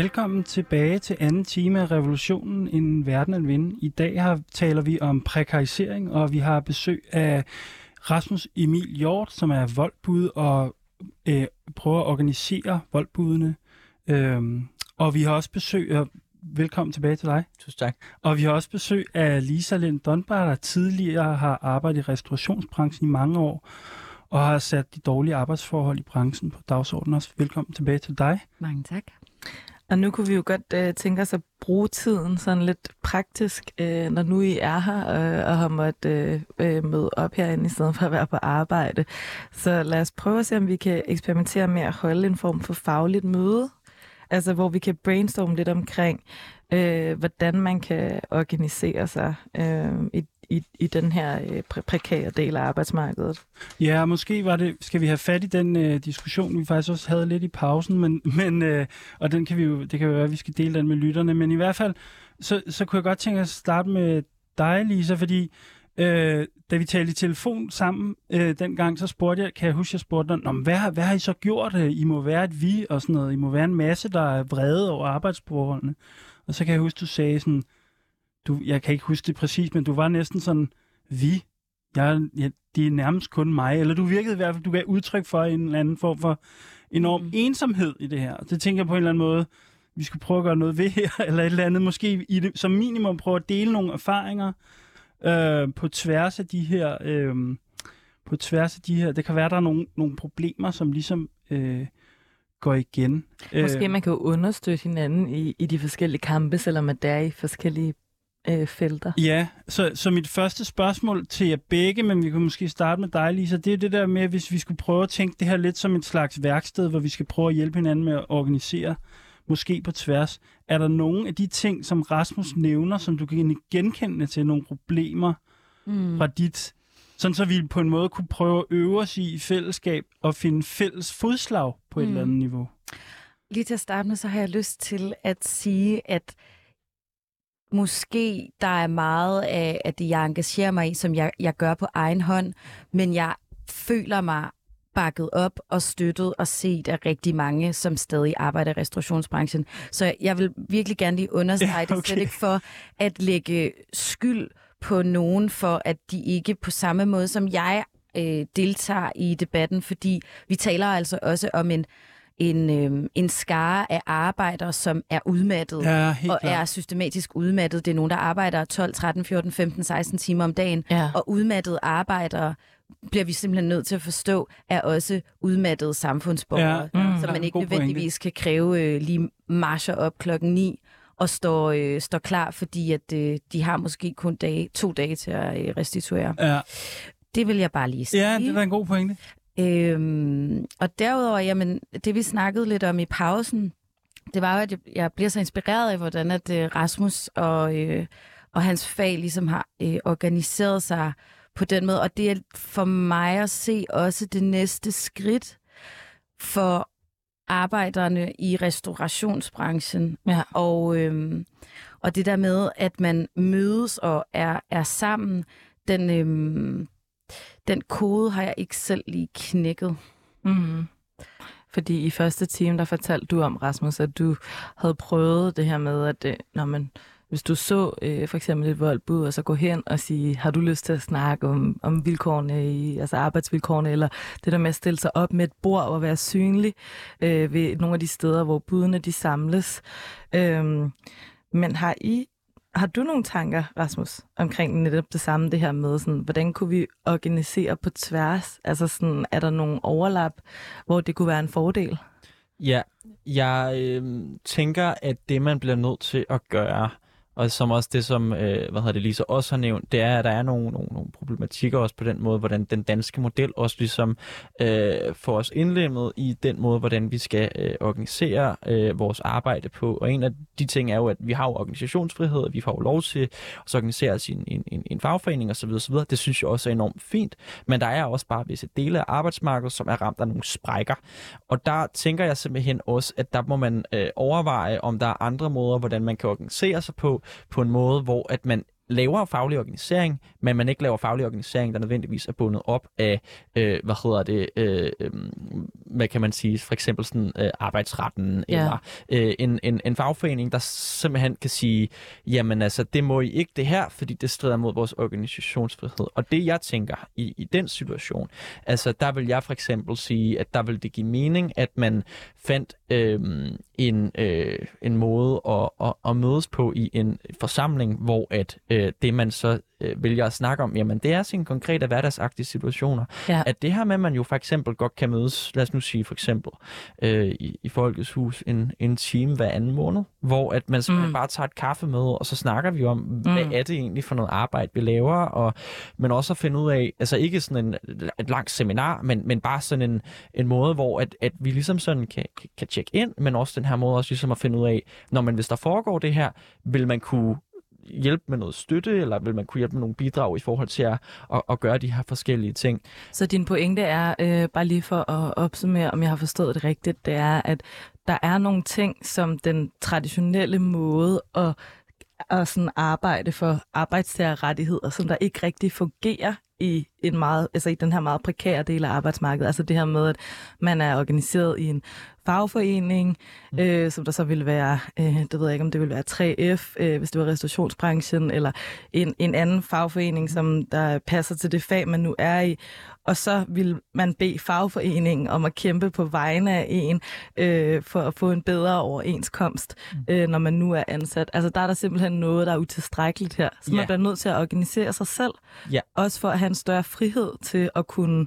Velkommen tilbage til anden time af Revolutionen, en verden at vinde. I dag har, taler vi om prekarisering, og vi har besøg af Rasmus Emil Hjort, som er voldbud og øh, prøver at organisere voldbudene. Øhm, og vi har også besøg af, velkommen tilbage til dig. Tusind tak. Og vi har også besøg af Lisa Lind Dunbar, der tidligere har arbejdet i restaurationsbranchen i mange år, og har sat de dårlige arbejdsforhold i branchen på dagsordenen også. Velkommen tilbage til dig. Mange tak. Og nu kunne vi jo godt øh, tænke os at bruge tiden sådan lidt praktisk, øh, når nu I er her øh, og har måttet øh, øh, møde op herinde i stedet for at være på arbejde. Så lad os prøve at se, om vi kan eksperimentere med at holde en form for fagligt møde. Altså hvor vi kan brainstorme lidt omkring, øh, hvordan man kan organisere sig øh, i, i, i den her øh, præ- prekære del af arbejdsmarkedet. Ja, måske var det, skal vi have fat i den øh, diskussion, vi faktisk også havde lidt i pausen, men, men øh, og den kan vi jo, det kan jo være, at vi skal dele den med lytterne, men i hvert fald, så, så kunne jeg godt tænke at starte med dig, Lisa, fordi øh, da vi talte i telefon sammen øh, dengang, så spurgte jeg, kan jeg huske, jeg spurgte dig, hvad, hvad har I så gjort? Øh? I må være et vi og sådan noget. I må være en masse, der er vrede over arbejdsforholdene. Og så kan jeg huske, du sagde sådan, du, jeg kan ikke huske det præcis, men du var næsten sådan, vi, jeg, jeg, det er nærmest kun mig. Eller du virkede i hvert fald, du gav udtryk for en eller anden form for enorm mm. ensomhed i det her. Det tænker jeg på en eller anden måde, vi skulle prøve at gøre noget ved her, eller et eller andet. Måske i det, som minimum prøve at dele nogle erfaringer øh, på tværs af de her... Øh, på tværs af de her... Det kan være, der er nogle, nogle problemer, som ligesom øh, går igen. Måske man kan jo understøtte hinanden i, i de forskellige kampe, selvom det er i forskellige øh, felter. Ja, så, så mit første spørgsmål til jer begge, men vi kan måske starte med dig, Lisa, det er det der med, hvis vi skulle prøve at tænke det her lidt som et slags værksted, hvor vi skal prøve at hjælpe hinanden med at organisere, måske på tværs. Er der nogle af de ting, som Rasmus nævner, som du kan genkende til nogle problemer mm. fra dit, sådan så vi på en måde kunne prøve at øve os i i fællesskab og finde fælles fodslag på et Mm. eller andet niveau? Lige til at starte med, så har jeg lyst til at sige, at måske der er meget af, af det, jeg engagerer mig i, som jeg, jeg gør på egen hånd, men jeg føler mig bakket op og støttet og set af rigtig mange, som stadig arbejder i restaurationsbranchen. Så jeg vil virkelig gerne lige understrege Ja, det, okay. slet ikke for at lægge skyld på nogen for, at de ikke på samme måde som jeg øh, deltager i debatten, fordi vi taler altså også om en en, øh, en skare af arbejdere, som er udmattet Ja, og klart. er systematisk udmattet. Det er nogen, der arbejder 12, 13, 14, 15, 16 timer om dagen. Ja. Og udmattede arbejdere bliver vi simpelthen nødt til at forstå, er også udmattede samfundsborgere, Ja, ja, som man ikke god pointe. nødvendigvis kan kræve øh, lige marcher op klokken 9 og står, øh, står klar, fordi at øh, de har måske kun dage, to dage til at øh, restituere. Ja, Det vil jeg bare lige sige. ja, det er da en god pointe. Øhm, og derudover, jamen, det vi snakkede lidt om i pausen, det var jo, at jeg, jeg bliver så inspireret af, hvordan at øh, Rasmus og, øh, og hans fag ligesom har øh, organiseret sig på den måde. Og det er for mig at se også det næste skridt for arbejderne i restaurationsbranchen. Ja. Og, øhm, og det der med, at man mødes og er, er sammen, den, øhm, den kode har jeg ikke selv lige knækket. Mm. Fordi i første time, der fortalte du om, Rasmus, at du havde prøvet det her med, at øh, når man, hvis du så øh, for eksempel et voldbud, og så gå hen og sige, har du lyst til at snakke om, om vilkårene, i, altså arbejdsvilkårene, eller det der med at stille sig op med et bord og være synlig øh, ved nogle af de steder, hvor budene de samles. Øh, men har I har du nogle tanker, Rasmus, omkring netop det samme, det her med, sådan, hvordan kunne vi organisere på tværs? Altså sådan, er der nogle overlap, hvor det kunne være en fordel? Ja, jeg øh, tænker, at det, man bliver nødt til at gøre, og som også det, som øh, hvad hedder det, Lisa også har nævnt, det er, at der er nogle, nogle, nogle problematikker også på den måde, hvordan den danske model også ligesom øh, får os indlemmet i den måde, hvordan vi skal øh, organisere øh, vores arbejde på. Og en af de ting er jo, at vi har jo organisationsfrihed, og vi får jo lov til at organisere os i en, en, en, en fagforening osv. osv. Det synes jeg også er enormt fint. Men der er også bare visse dele af arbejdsmarkedet, som er ramt af nogle sprækker. Og der tænker jeg simpelthen også, at der må man øh, overveje, om der er andre måder, hvordan man kan organisere sig på, på en måde, hvor at man laver faglig organisering, men man ikke laver faglig organisering, der nødvendigvis er bundet op af, øh, hvad hedder det, øh, øh, hvad kan man sige, for eksempel sådan øh, arbejdsretten, Ja. eller øh, en, en, en fagforening, der simpelthen kan sige, jamen altså, det må I ikke det her, fordi det strider mod vores organisationsfrihed. Og det jeg tænker i, i den situation, altså der vil jeg for eksempel sige, at der vil det give mening, at man fandt øh, en, øh, en måde at, at, at mødes på i en forsamling, hvor at øh, det man så øh, vælger at snakke om, jamen det er sine konkrete hverdagsagtige situationer. Ja. At det her med, at man jo for eksempel godt kan mødes, lad os nu sige for eksempel, øh, i, i Folkets Hus en, en time hver anden måned, hvor at man simpelthen Mm. bare tager et kaffemøde, og så snakker vi om, hvad Mm. er det egentlig for noget arbejde, vi laver, og, men også at finde ud af, altså ikke sådan en, et langt seminar, men, men bare sådan en, en måde, hvor at, at vi ligesom sådan kan, kan, kan tjekke ind, men også den her måde også ligesom at finde ud af, når man hvis der foregår det her, vil man kunne hjælpe med noget støtte, eller vil man kunne hjælpe med nogle bidrag i forhold til at, at, at gøre de her forskellige ting. Så din pointe er, øh, bare lige for at opsummere, om jeg har forstået det rigtigt, det er, at der er nogle ting, som den traditionelle måde at, at sådan arbejde for arbejdstagerrettigheder, som der ikke rigtig fungerer i en meget, altså i den her meget prekære del af arbejdsmarkedet. Altså det her med, at man er organiseret i en fagforening, mm. øh, som der så vil være, øh, det ved jeg ikke, om det vil være 3F, øh, hvis det var restaurationsbranchen, eller en, en anden fagforening, som der passer til det fag, man nu er i. Og så vil man bede fagforeningen om at kæmpe på vegne af en, øh, for at få en bedre overenskomst, mm. øh, når man nu er ansat. Altså der er der simpelthen noget, der er utilstrækkeligt her. Så Ja. man bliver nødt til at organisere sig selv, Ja. også for at have en større frihed til at kunne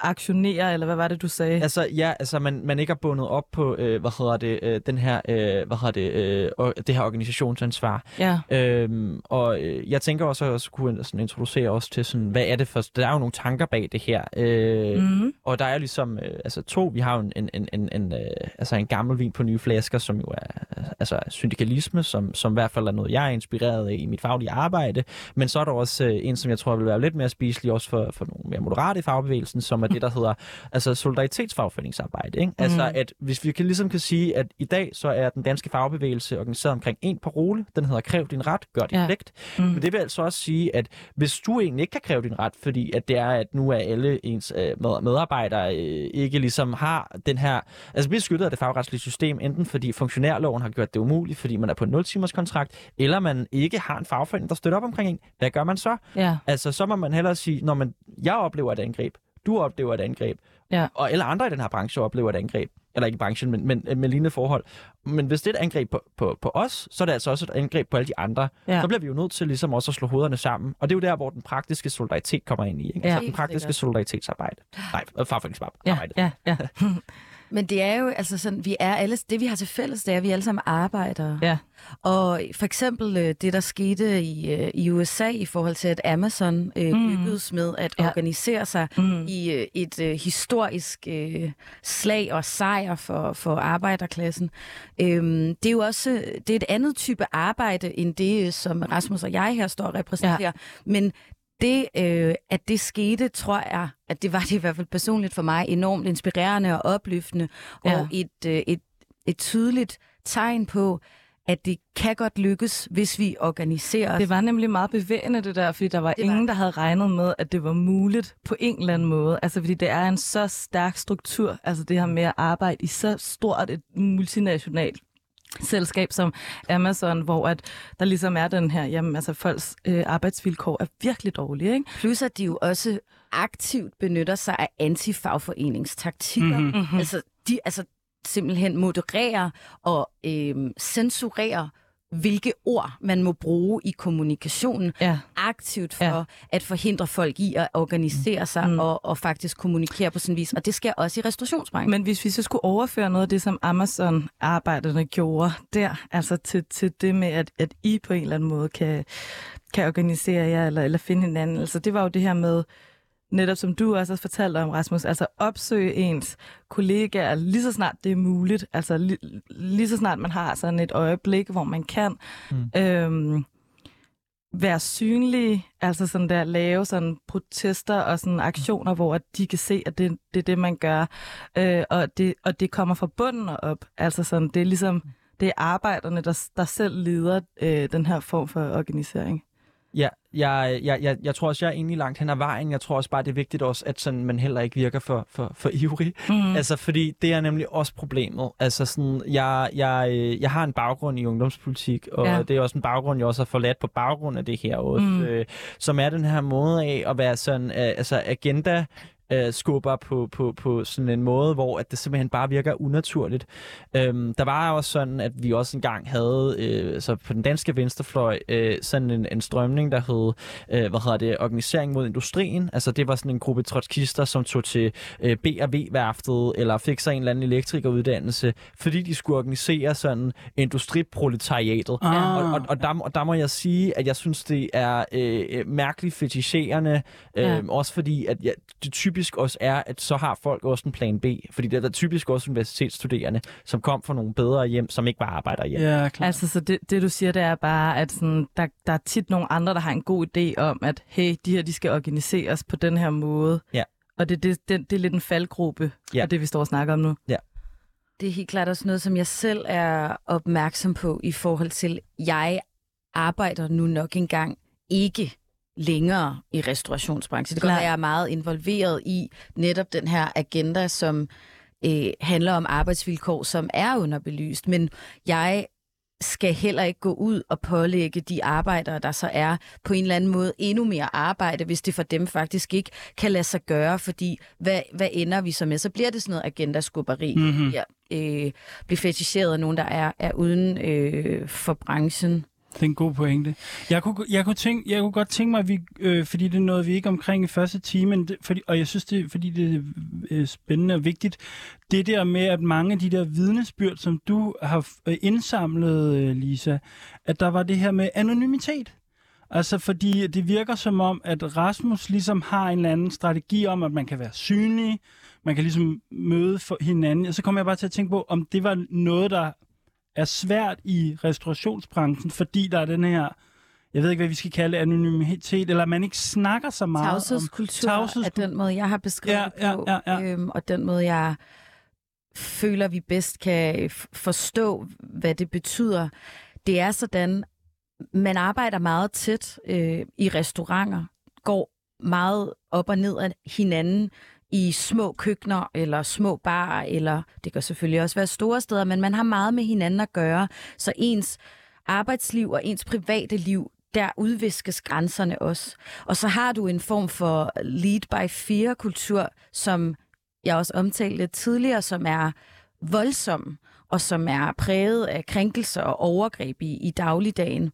aktionere, eller hvad var det, du sagde? Altså ja, altså man, man ikke er bundet op på, øh, hvad hedder det, øh, den her, øh, hvad hedder det, øh, og det her organisationsansvar. Ja. Øhm, og øh, jeg tænker også at kunne sådan introducere os til sådan, hvad er det for, der er jo nogle tanker bag det her. Øh, Mm. Og der er ligesom, øh, altså to, vi har jo en, en, en, en, en, øh, altså en gammel vin på nye flasker, som jo er altså syndikalisme, som, som i hvert fald er noget, jeg er inspireret af i mit faglige arbejde. Men så er der også øh, en, som jeg tror vil være lidt mere spiselig også for, for nogle mere moderate i fagbevægelsen, som er det, der hedder altså solidaritetsfagforeningsarbejde. Ikke? Altså at hvis vi kan, ligesom kan sige, at i dag så er den danske fagbevægelse organiseret omkring en parole, den hedder Kræv din ret, gør din Ja. pligt. Mm. Men det vil altså også sige, at hvis du egentlig ikke kan kræve din ret, fordi at det er, at nu er alle ens øh, med- medarbejdere øh, ikke ligesom har den her... Altså beskyttet af det fagretslige system, enten fordi funktionærloven har gjort det umuligt, fordi man er på en 0-timers kontrakt, eller man ikke har en fagforening, der støtter op omkring en. Hvad gør man så? Ja. Altså, så må man hellere sige, når man, jeg oplever et angreb, du oplever et angreb, Ja. og alle andre i den her branche oplever et angreb. Eller ikke i branchen, men, men med lignende forhold. Men hvis det er et angreb på, på, på os, så er det altså også et angreb på alle de andre. Ja. Så bliver vi jo nødt til ligesom også at slå hovederne sammen. Og det er jo der, hvor den praktiske solidaritet kommer ind i. Ikke? Ja. Altså den praktiske sikkert. solidaritetsarbejde. Nej, fagforeningsarbejde. Ja, ja, ja. Men det er jo altså sådan, vi er alle, det vi har til fælles, det er, at vi alle sammen arbejder. Ja. Og for eksempel øh, det, der skete i, øh, i USA i forhold til, at Amazon øh, Mm. lykkedes med at Ja. organisere sig Mm. i øh, et øh, historisk øh, slag og sejr for, for arbejderklassen. Øhm, det er jo også det er et andet type arbejde, end det, som Rasmus og jeg her står og repræsenterer. Ja. Men det, øh, at det skete, tror jeg, at det var det i hvert fald personligt for mig, enormt inspirerende og opløftende, Ja. og et, øh, et, et tydeligt tegn på, at det kan godt lykkes, hvis vi organiserer os. Det var nemlig meget bevægende det der, fordi der var Det var ingen, der havde regnet med, at det var muligt på en eller anden måde. Altså fordi det er en så stærk struktur, altså det her med at arbejde i så stort et multinationalt selskab som Amazon, hvor at der ligesom er den her, jamen altså folks øh, arbejdsvilkår er virkelig dårlige, ikke? Plus at de jo også aktivt benytter sig af antifagforeningstaktikker. Mhm. Mm-hmm. Altså, de altså simpelthen modererer og øhm, censurerer, hvilke ord man må bruge i kommunikationen Ja. aktivt for Ja. at forhindre folk i at organisere sig mm. og, og faktisk kommunikere på sådan vis. Og det sker også i restaurationsbranchen. Men hvis vi så skulle overføre noget af det, som Amazon-arbejderne gjorde der, altså til, til det med, at, at I på en eller anden måde kan, kan organisere jer eller, eller finde hinanden, altså det var jo det her med, netop som du også har fortalt om, Rasmus, altså opsøge ens kollegaer lige så snart det er muligt, altså lige, lige så snart man har sådan et øjeblik, hvor man kan Mm. øhm, være synlige, altså sådan der lave sådan protester og sådan aktioner, hvor at de kan se, at det, det er det, man gør, øh, og, det, og det kommer fra bunden og op. Altså sådan, det er ligesom, det er arbejderne, der, der selv leder øh, den her form for organisering. Ja, jeg, jeg, jeg, jeg tror også, jeg er egentlig langt hen ad vejen. Jeg tror også bare, det er vigtigt også, at sådan, man heller ikke virker for, for, for ivrig. Mm. Altså, fordi det er nemlig også problemet. Altså, sådan, jeg, jeg, jeg har en baggrund i ungdomspolitik, og ja. det er også en baggrund, jeg også har forladt på baggrund af det her også, mm. øh, som er den her måde af at være sådan, øh, altså agenda øh, skubber på, på, på sådan en måde, hvor at det simpelthen bare virker unaturligt. Øhm, der var også sådan, at vi også engang havde, øh, så på den danske venstrefløj, øh, sådan en, en strømning, der hed, øh, hvad hedder det, Organisering mod Industrien. Altså det var sådan en gruppe trotskister, som tog til øh, B&V-værftet, eller fik sig en eller anden elektrikeruddannelse, fordi de skulle organisere sådan industriproletariatet. Ah. Og, og, og, der, og der må jeg sige, at jeg synes, det er øh, mærkeligt fetischerende, øh, ja. også fordi, at ja, det typisk typisk også er, at så har folk også en plan B. Fordi det er der typisk også universitetsstuderende, som kom fra nogle bedre hjem, som ikke bare arbejder hjem. Ja, klar. Altså, så det, det du siger, det er bare, at sådan, der, der er tit nogle andre, der har en god idé om, at hey, de her, de skal organiseres på den her måde. Ja. Og det, det, det, det er lidt en faldgruppe ja. af det, vi står og snakker om nu. Ja. Det er helt klart også noget, som jeg selv er opmærksom på i forhold til, jeg arbejder nu nok engang ikke længere i restaurationsbranchen. Det kan være, jeg er meget involveret i netop den her agenda, som øh, handler om arbejdsvilkår, som er underbelyst. Men jeg skal heller ikke gå ud og pålægge de arbejdere, der så er på en eller anden måde endnu mere arbejde, hvis det for dem faktisk ikke kan lade sig gøre, fordi hvad, hvad ender vi så med? Så bliver det sådan noget agendaskubberi. Mm-hmm. Ja, øh, bliver feticheret af nogen, der er, er uden øh, for branchen. Det er en god pointe. Jeg kunne, jeg kunne, tænke, jeg kunne godt tænke mig, at vi, øh, fordi det er noget, vi ikke omkring i første time, det, fordi, og jeg synes, det fordi det er øh, spændende og vigtigt, det der med, at mange af de der vidnesbyrd, som du har øh, indsamlet, øh, Lisa, at der var det her med anonymitet. Altså, fordi det virker som om, at Rasmus ligesom har en eller anden strategi om, at man kan være synlig, man kan ligesom møde for hinanden. Og så kommer jeg bare til at tænke på, om det var noget, der er svært i restaurationsbranchen, fordi der er den her, jeg ved ikke, hvad vi skal kalde anonymitet, eller man ikke snakker så meget Tavshedskultur om tavshedskultur. er den måde, jeg har beskrevet ja, det på, ja, ja, ja. Øhm, og den måde, jeg føler, vi bedst kan forstå, hvad det betyder. Det er sådan, man arbejder meget tæt øh, i restauranter, går meget op og ned af hinanden, i små køkkener eller små barer, eller det kan selvfølgelig også være store steder, men man har meget med hinanden at gøre, så ens arbejdsliv og ens private liv, der udviskes grænserne også. Og så har du en form for lead by fear-kultur, som jeg også omtalte tidligere, som er voldsom, og som er præget af krænkelser og overgreb i, i dagligdagen.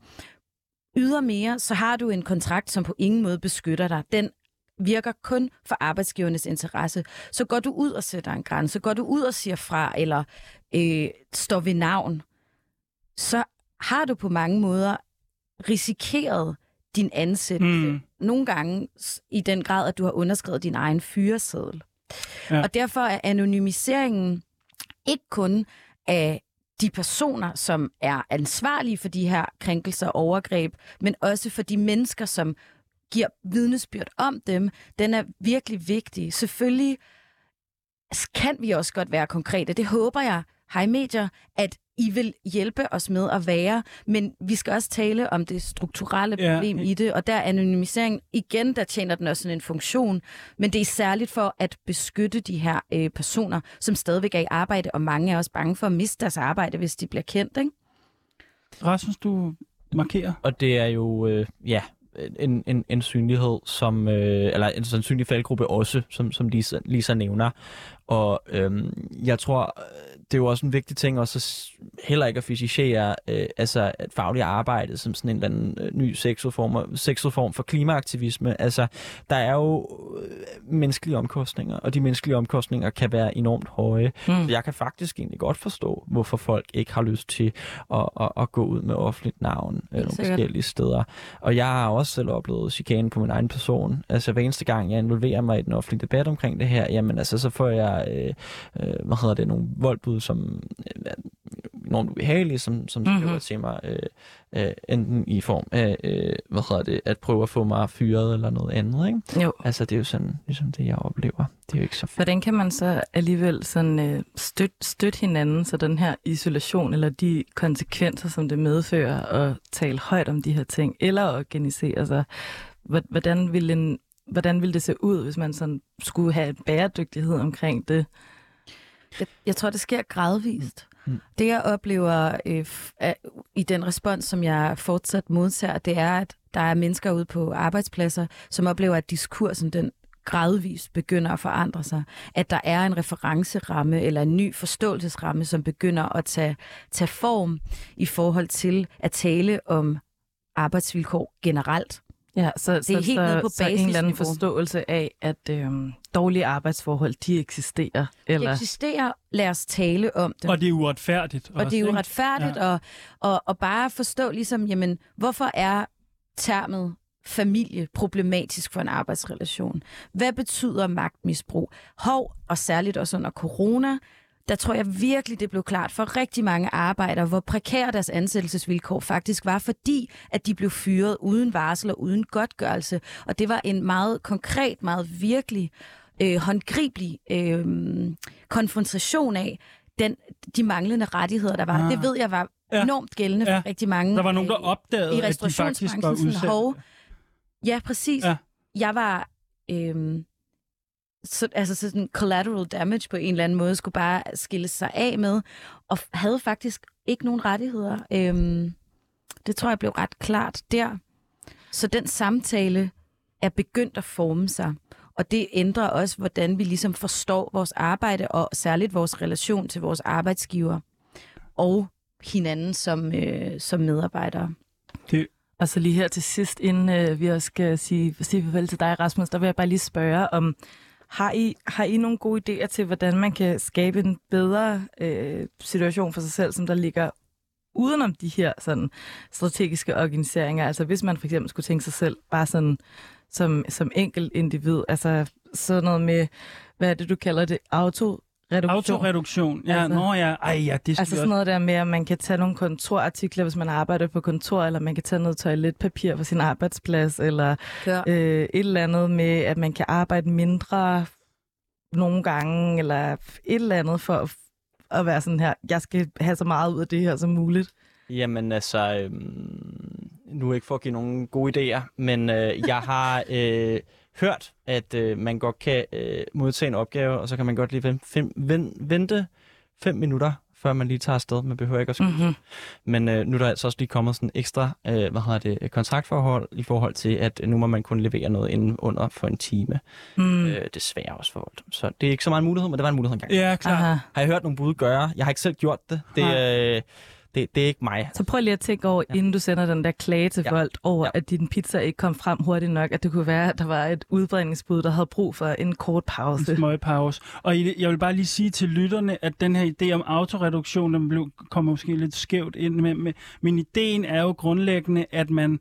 Ydermere, så har du en kontrakt, som på ingen måde beskytter dig. Den virker kun for arbejdsgivernes interesse. Så går du ud og sætter en grænse, går du ud og siger fra, eller øh, står ved navn, så har du på mange måder risikeret din ansættelse. Mm. Nogle gange i den grad, at du har underskrevet din egen fyreseddel. Ja. Og derfor er anonymiseringen ikke kun af de personer, som er ansvarlige for de her krænkelser og overgreb, men også for de mennesker, som giver vidnesbyrd om dem, den er virkelig vigtig. Selvfølgelig kan vi også godt være konkrete. Det håber jeg, hej medier, at I vil hjælpe os med at være, men vi skal også tale om det strukturelle problem ja. i det, og der er anonymisering, igen, der tjener den også en funktion, men det er særligt for at beskytte de her øh, personer, som stadigvæk er i arbejde, og mange er også bange for at miste deres arbejde, hvis de bliver kendt, ikke? Rasmus, du markerer. Og det er jo, øh, ja, en, en, en synlighed, som, øh, eller en sandsynlig faldgruppe også, som, som Lisa, Lisa nævner. Og øhm, jeg tror, det er jo også en vigtig ting også heller ikke at fysicere øh, altså et fagligt arbejde som sådan en eller anden øh, ny sexualform, sexualform for klimaaktivisme. Altså, der er jo øh, menneskelige omkostninger, og de menneskelige omkostninger kan være enormt høje. Mm. Så jeg kan faktisk egentlig godt forstå, hvorfor folk ikke har lyst til at, at, at gå ud med offentligt navn øh, nogle forskellige steder. Og jeg har også selv oplevet chikane på min egen person. Altså, hver eneste gang, jeg involverer mig i den offentlige debat omkring det her, jamen altså, så får jeg, øh, øh, hvad hedder det, nogle voldbud, som øh, enormt ubehagelige, som, som skriver Mhm. til mig, øh, øh, enten i form af, øh, hvad hedder det, at prøve at få mig fyret eller noget andet, ikke? Jo. Altså, det er jo sådan, ligesom det, jeg oplever. Det er jo ikke så fedt. Hvordan kan man så alligevel sådan, øh, støtte, støtte hinanden, så den her isolation eller de konsekvenser, som det medfører at tale højt om de her ting, eller organisere sig, Hvor- hvordan ville, en, hvordan ville det se ud, hvis man sådan skulle have en bæredygtighed omkring det? Jeg, jeg tror, det sker gradvist. Mm. Mm. Det, jeg oplever øh, f- i den respons, som jeg fortsat modtager, det er, at der er mennesker ude på arbejdspladser, som oplever, at diskursen den gradvist begynder at forandre sig. At der er en referenceramme eller en ny forståelsesramme, som begynder at tage, tage form i forhold til at tale om arbejdsvilkår generelt. Ja, så, det er så, helt så, nede på så en eller anden forståelse af, at øhm, dårlige arbejdsforhold, de eksisterer. Det Eller, eksisterer, lad os tale om det. Og det er uretfærdigt. Og det er jo ikke? retfærdigt ja. at, at, at bare forstå, ligesom, jamen, hvorfor er termet familie problematisk for en arbejdsrelation? Hvad betyder magtmisbrug? Hov, og særligt også under corona, der tror jeg virkelig, det blev klart for rigtig mange arbejdere, hvor prekære deres ansættelsesvilkår faktisk var, fordi at de blev fyret uden varsel og uden godtgørelse. Og det var en meget konkret, meget virkelig, øh, håndgribelig øh, konfrontation af den, de manglende rettigheder, der var. Ah. Det ved jeg var Ja. enormt gældende Ja. for rigtig mange. Der var nogen, der øh, opdagede, i at de faktisk var udsendt. hov, Ja, præcis. Ja. Jeg var øhm, så, altså sådan collateral damage på en eller anden måde, skulle bare skille sig af med, og havde faktisk ikke nogen rettigheder. Øhm, det tror jeg blev ret klart der. Så den samtale er begyndt at forme sig, og det ændrer også, hvordan vi ligesom forstår vores arbejde, og særligt vores relation til vores arbejdsgiver og hinanden som, øh, som medarbejdere. Og så lige her til sidst, inden øh, vi også skal sige, sige farvel til dig, Rasmus, der vil jeg bare lige spørge om, har I, har I nogle gode idéer til, hvordan man kan skabe en bedre øh, situation for sig selv, som der ligger udenom de her sådan, strategiske organiseringer? Altså hvis man for eksempel skulle tænke sig selv bare sådan som, som enkelt individ, altså sådan noget med, hvad er det, du kalder det, auto reduktion. Autoreduktion. Ja, Altså- nå ja. Ej, ja, det skal Altså sådan noget der med, at man kan tage nogle kontorartikler, hvis man arbejder på kontor, eller man kan tage noget toiletpapir på sin arbejdsplads, eller Kør. øh, et eller andet med, at man kan arbejde mindre nogle gange, eller et eller andet for at, at være sådan her, jeg skal have så meget ud af det her som muligt. Jamen altså, øhm, nu er ikke for at give nogle gode idéer, men øh, jeg har øh, hørt, at øh, man godt kan øh, modtage en opgave, og så kan man godt lige vente fem, ven, vente fem minutter, før man lige tager afsted. Man behøver ikke at skynde Mm-hmm. Men øh, nu er der altså også lige kommet sådan ekstra øh, hvad hedder det, kontraktforhold i forhold til, at nu må man kun levere noget inden under for en time. Mm. Øh, desværre også for voldt. Så det er ikke så meget en mulighed, men det var en mulighed engang. Ja, klar. Aha. Har jeg hørt nogle bud gøre? Jeg har ikke selv gjort det. Det, øh, det, det er ikke mig. Så prøv lige at tænke over, Ja. inden du sender den der klage til Ja. Volt over, Ja. at din pizza ikke kom frem hurtigt nok, at det kunne være, at der var et udbringningsbud, der havde brug for en kort pause. En smøg pause. Og jeg vil bare lige sige til lytterne, at den her idé om autoreduktion, den blev, kommer måske lidt skævt ind med, med. Men ideen er jo grundlæggende, at man,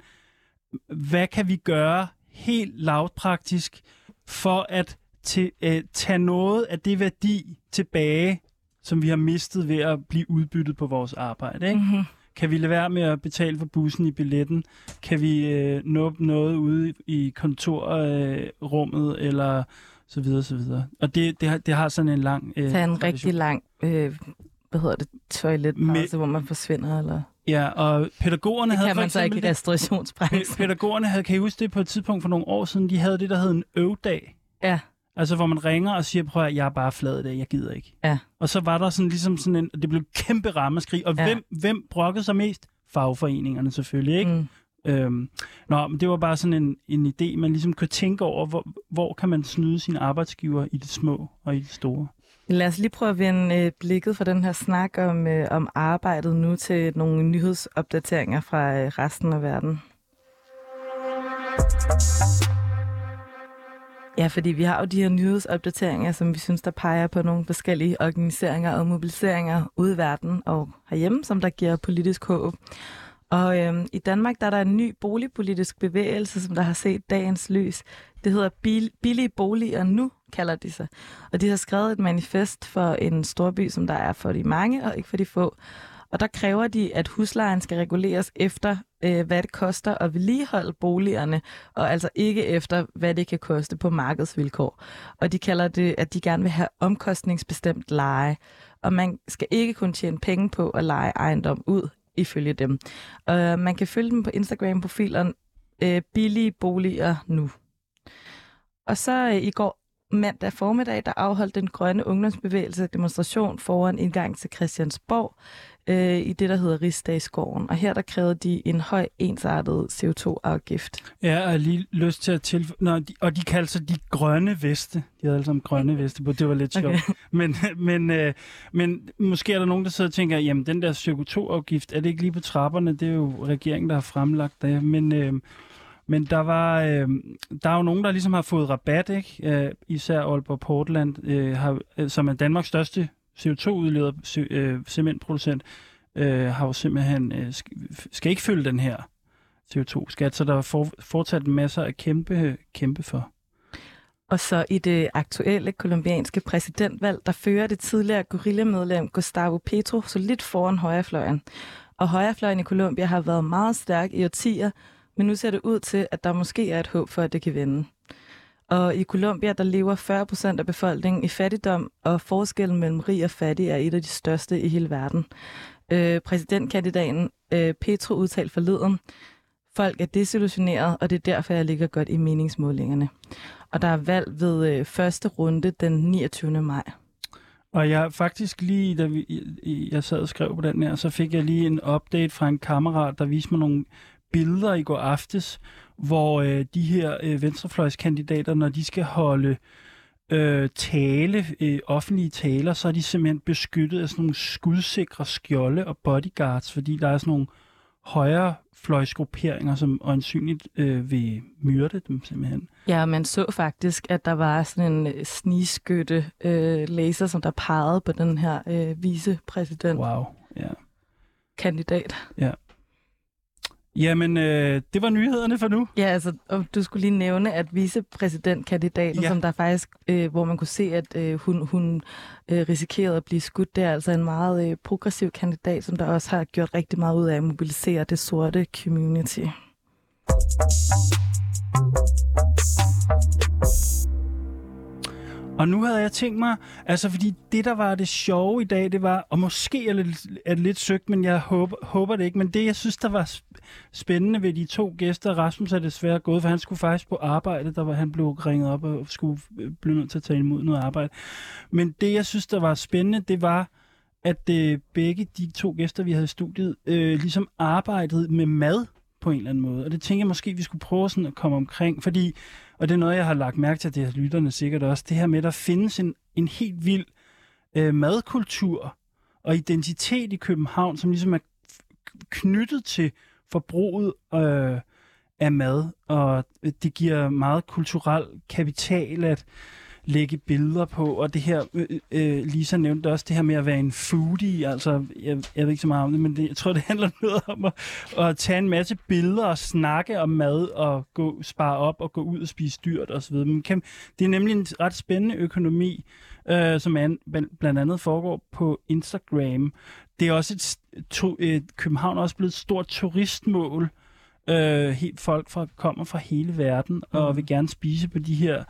hvad kan vi gøre helt lavpraktisk for at til, øh, tage noget af det værdi tilbage, som vi har mistet ved at blive udbyttet på vores arbejde. Ikke? Mm-hmm. Kan vi lade være med at betale for bussen i billetten? Kan vi øh, nå noget ude i kontorrummet, øh, eller så videre, så videre. Og det, det, har, det har sådan en lang... Øh, Tag en tradition. rigtig lang, øh, hvad hedder det, toiletpause, Med- hvor man forsvinder, eller... Ja, og pædagogerne Det havde kan man så ikke i restaurationsbranchen. Pæ- Pædagogerne havde, kan I huske det på et tidspunkt for nogle år siden, de havde det, der hed en øvdag. Ja. Altså, hvor man ringer og siger, prøv at jeg er bare flad i dag, jeg gider ikke. Ja. Og så var der sådan ligesom sådan en, det blev kæmpe rammeskrig. Og Ja. hvem, hvem brokkede sig mest? Fagforeningerne selvfølgelig, ikke? Mm. Øhm, nå, men det var bare sådan en, en idé, man ligesom kunne tænke over, hvor, hvor kan man snyde sine arbejdsgiver i det små og i det store. Lad os lige prøve at vende øh, blikket fra den her snak om, øh, om arbejdet nu til nogle nyhedsopdateringer fra øh, resten af verden. Ja, fordi vi har jo de her nyhedsopdateringer, som vi synes, der peger på nogle forskellige organiseringer og mobiliseringer ude i verden og herhjemme, som der giver politisk håb. Og øhm, i Danmark der er der en ny boligpolitisk bevægelse, som der har set dagens lys. Det hedder Bil- Billige Boliger Nu, kalder de sig. Og de har skrevet et manifest for en storby, som der er for de mange og ikke for de få. Og der kræver de, at huslejen skal reguleres efter, øh, hvad det koster at vedligeholde boligerne, og altså ikke efter, hvad det kan koste på markedsvilkår. Og de kalder det, at de gerne vil have omkostningsbestemt leje. Og man skal ikke kun tjene penge på at lege ejendom ud, ifølge dem. Og man kan følge dem på Instagram-profilen øh, billige boliger nu. Og så øh, i går mandag formiddag, der afholdt den grønne ungdomsbevægelse demonstration foran indgang til Christiansborg øh, i det, der hedder Rigsdagsgården. Og her der krævede de en høj ensartet CO2-afgift. Ja, jeg har lige lyst til at til... Nå, de, og de kaldte sig de grønne veste. De havde alle sammen grønne veste på. Det var lidt sjovt. Okay. Men, men, øh, men måske er der nogen, der sidder og tænker, jamen den der CO2-afgift, er det ikke lige på trapperne? Det er jo regeringen, der har fremlagt det. Men... Øh, men der var øh, der er jo nogen, der ligesom har fået rabat, ikke? Øh, især Aalborg Portland, øh, har, øh, som er Danmarks største CO2-udleder øh, cementproducent, øh, har jo simpelthen øh, skal ikke følge den her CO2-skat, så der er for, fortsat masser at kæmpe, kæmpe for. Og så i det aktuelle kolumbianske præsidentvalg, der fører det tidligere guerilla-medlem Gustavo Petro så lidt foran højrefløjen. Og højrefløjen i Colombia har været meget stærk i årtier, men nu ser det ud til, at der måske er et håb for, at det kan vende. Og i Colombia, der lever 40 procent af befolkningen i fattigdom, og forskellen mellem rig og fattig er et af de største i hele verden. Øh, præsidentkandidaten øh, Petro udtalte forleden, folk er desillusioneret, og det er derfor, jeg ligger godt i meningsmålingerne. Og der er valg ved øh, første runde den 29. maj. Og jeg faktisk lige, da vi, jeg sad og skrev på den her, så fik jeg lige en update fra en kammerat, der viste mig nogle billeder i går aftes, hvor øh, de her øh, venstrefløjskandidater, når de skal holde øh, tale, øh, offentlige taler, så er de simpelthen beskyttet af sådan nogle skudsikre skjolde og bodyguards, fordi der er sådan nogle højere fløjsgrupperinger, som øjensynligt øh, vil myrde dem simpelthen. Ja, man så faktisk, at der var sådan en øh, snigskytte øh, laser, som der pegede på den her øh, vicepræsident. Wow, ja. Kandidat. Ja. Jamen, øh, det var nyhederne for nu. Ja, altså, og du skulle lige nævne, at vicepræsidentkandidaten, ja. som der faktisk, øh, hvor man kunne se, at øh, hun, hun øh, risikerede at blive skudt, det er altså en meget øh, progressiv kandidat, som der også har gjort rigtig meget ud af at mobilisere det sorte community. Og nu havde jeg tænkt mig, altså fordi det, der var det sjove i dag, det var, og måske er det, er det lidt søgt, men jeg håber, håber det ikke, men det, jeg synes, der var spændende ved de to gæster, Rasmus er desværre gået, for han skulle faktisk på arbejde, der var han blev ringet op og skulle øh, blive nødt til at tage imod noget arbejde. Men det, jeg synes, der var spændende, det var, at øh, begge de to gæster, vi havde i studiet, øh, ligesom arbejdede med mad på en eller anden måde. Og det tænker jeg måske, vi skulle prøve sådan at komme omkring, fordi og det er noget, jeg har lagt mærke til, at det har lytterne sikkert også, det her med, at der findes en, en helt vild øh, madkultur og identitet i København, som ligesom er knyttet til forbruget øh, af mad, og øh, det giver meget kulturel kapital at lægge billeder på, og det her, øh, øh, Lisa nævnte også det her med at være en foodie, altså, jeg, jeg ved ikke så meget om det, men det, jeg tror, det handler noget om at, at tage en masse billeder og snakke om mad, og gå, spare op og gå ud og spise dyrt osv. Men kan, det er nemlig en ret spændende økonomi, øh, som an, blandt andet foregår på Instagram. Det er også et, to, et København er også blevet et stort turistmål, Øh, helt folk fra, kommer fra hele verden og mm. vil gerne spise på de her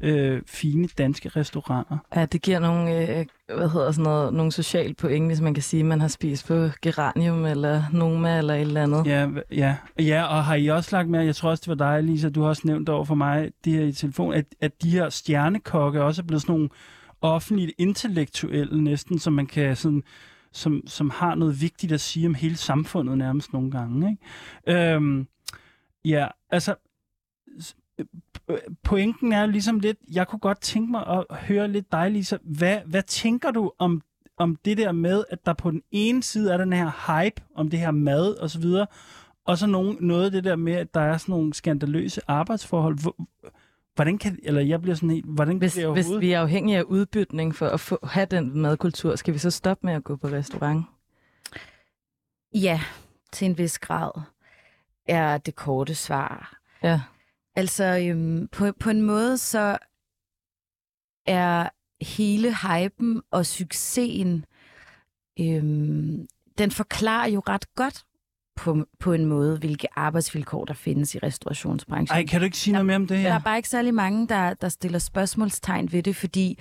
øh, fine danske restauranter. Ja, det giver nogle, øh, hvad hedder sådan noget, nogle social point, hvis man kan sige, at man har spist på Geranium eller Noma eller et eller andet. Ja, ja. ja, og har I også lagt med, jeg tror også, det var dig, Lisa, du har også nævnt over for mig det her i telefon, at, at de her stjernekokke også er blevet sådan nogle offentligt intellektuelle næsten, som man kan sådan som, som har noget vigtigt at sige om hele samfundet nærmest nogle gange. Ikke? Øhm, ja, altså pointen er ligesom lidt, jeg kunne godt tænke mig at høre lidt dig, Lisa. Hvad, hvad tænker du om, om det der med, at der på den ene side er den her hype om det her mad og så videre, og så nogen, noget af det der med, at der er sådan nogle skandaløse arbejdsforhold. Hvordan kan, eller jeg bliver sådan helt, hvordan hvis, kan det Hvis vi er afhængige af udbytning for at få, have den madkultur, skal vi så stoppe med at gå på restaurant? Ja, til en vis grad er det korte svar. Ja. Altså, øhm, på, på en måde så er hele hypen og succesen, øhm, den forklarer jo ret godt på, på en måde, hvilke arbejdsvilkår der findes i restaurationsbranchen. Ej, kan du ikke sige noget mere om det Der her? er bare ikke særlig mange, der, der stiller spørgsmålstegn ved det, fordi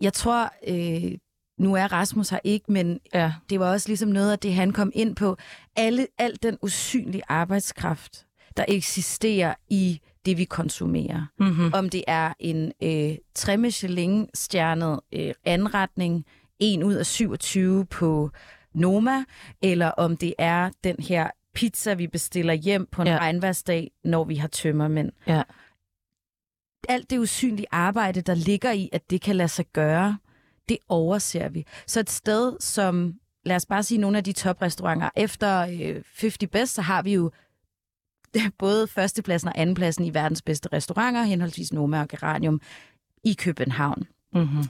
jeg tror, øh, nu er Rasmus her ikke, men Ja. det var også ligesom noget af det, han kom ind på. Alle, al den usynlige arbejdskraft, der eksisterer i det, vi konsumerer. Mm-hmm. Om det er en øh, 3 Michelin-stjernet øh, anretning, en ud af 27 på Noma, eller om det er den her pizza, vi bestiller hjem på en Ja. regnværsdag, når vi har tømmermænd. Ja. Alt det usynlige arbejde, der ligger i, at det kan lade sig gøre, det overser vi. Så et sted som, lad os bare sige, nogle af de toprestauranter, efter øh, 50 Best, så har vi jo både førstepladsen og andenpladsen i verdens bedste restauranter, henholdsvis Noma og Geranium, i København. Mm-hmm.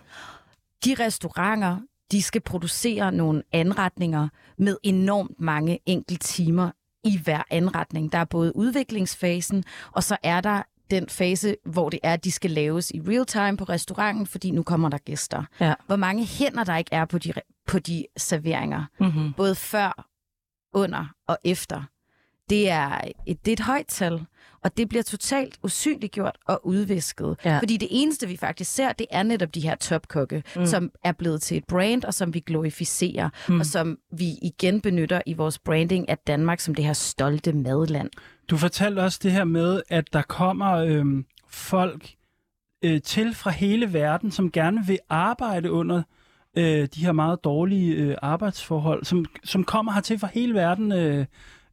De restauranter, de skal producere nogle anretninger med enormt mange enkelte timer i hver anretning. Der er både udviklingsfasen, og så er der den fase, hvor det er, at de skal laves i real time på restauranten, fordi nu kommer der gæster. Ja. Hvor mange hænder der ikke er på de, på de serveringer, Mm-hmm. både før, under og efter. Det er et, det er et højt tal, og det bliver totalt usynliggjort og udvisket. Ja. Fordi det eneste, vi faktisk ser, det er netop de her topkokke, Mm. som er blevet til et brand, og som vi glorificerer, Mm. og som vi igen benytter i vores branding af Danmark som det her stolte madland. Du fortalte også det her med, at der kommer øhm, folk øh, til fra hele verden, som gerne vil arbejde under øh, de her meget dårlige øh, arbejdsforhold, som, som kommer hertil fra hele verden. Øh,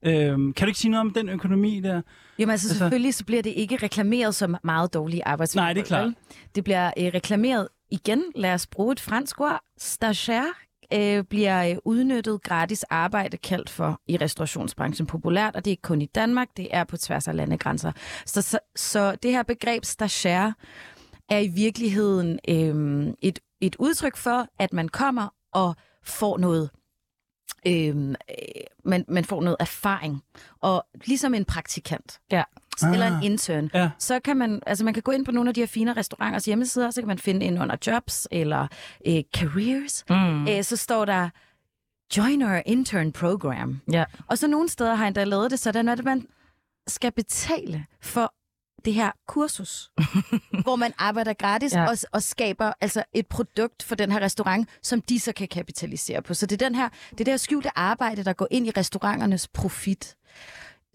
øh, kan du ikke sige noget om den økonomi der? Jamen altså, Altså- selvfølgelig så bliver det ikke reklameret som meget dårlige arbejdsvilkår. Nej, det er klart. vel? Det bliver øh, reklameret igen, lad os bruge et fransk ord, stagiaire, øh, bliver øh, udnyttet gratis arbejde kaldt for i restaurationsbranchen populært, og det er ikke kun i Danmark, det er på tværs af landegrænser. Så, så, så det her begreb stagiaire er i virkeligheden øh, et, et udtryk for, at man kommer og får noget Øhm, øh, man, man får noget erfaring. Og ligesom en praktikant. Ja. Eller Ah. en intern. Ja. Så kan man, altså man kan gå ind på nogle af de her fine restauranters hjemmesider, så kan man finde ind under jobs eller øh, careers. Mm. Øh, så står der joiner intern program. Ja. Og så nogle steder har jeg endda lavet det sådan, at man skal betale for det her kursus, hvor man arbejder gratis Ja. og, og skaber altså et produkt for den her restaurant, som de så kan kapitalisere på. Så det er den her, det er det her skjulte arbejde, der går ind i restauranternes profit,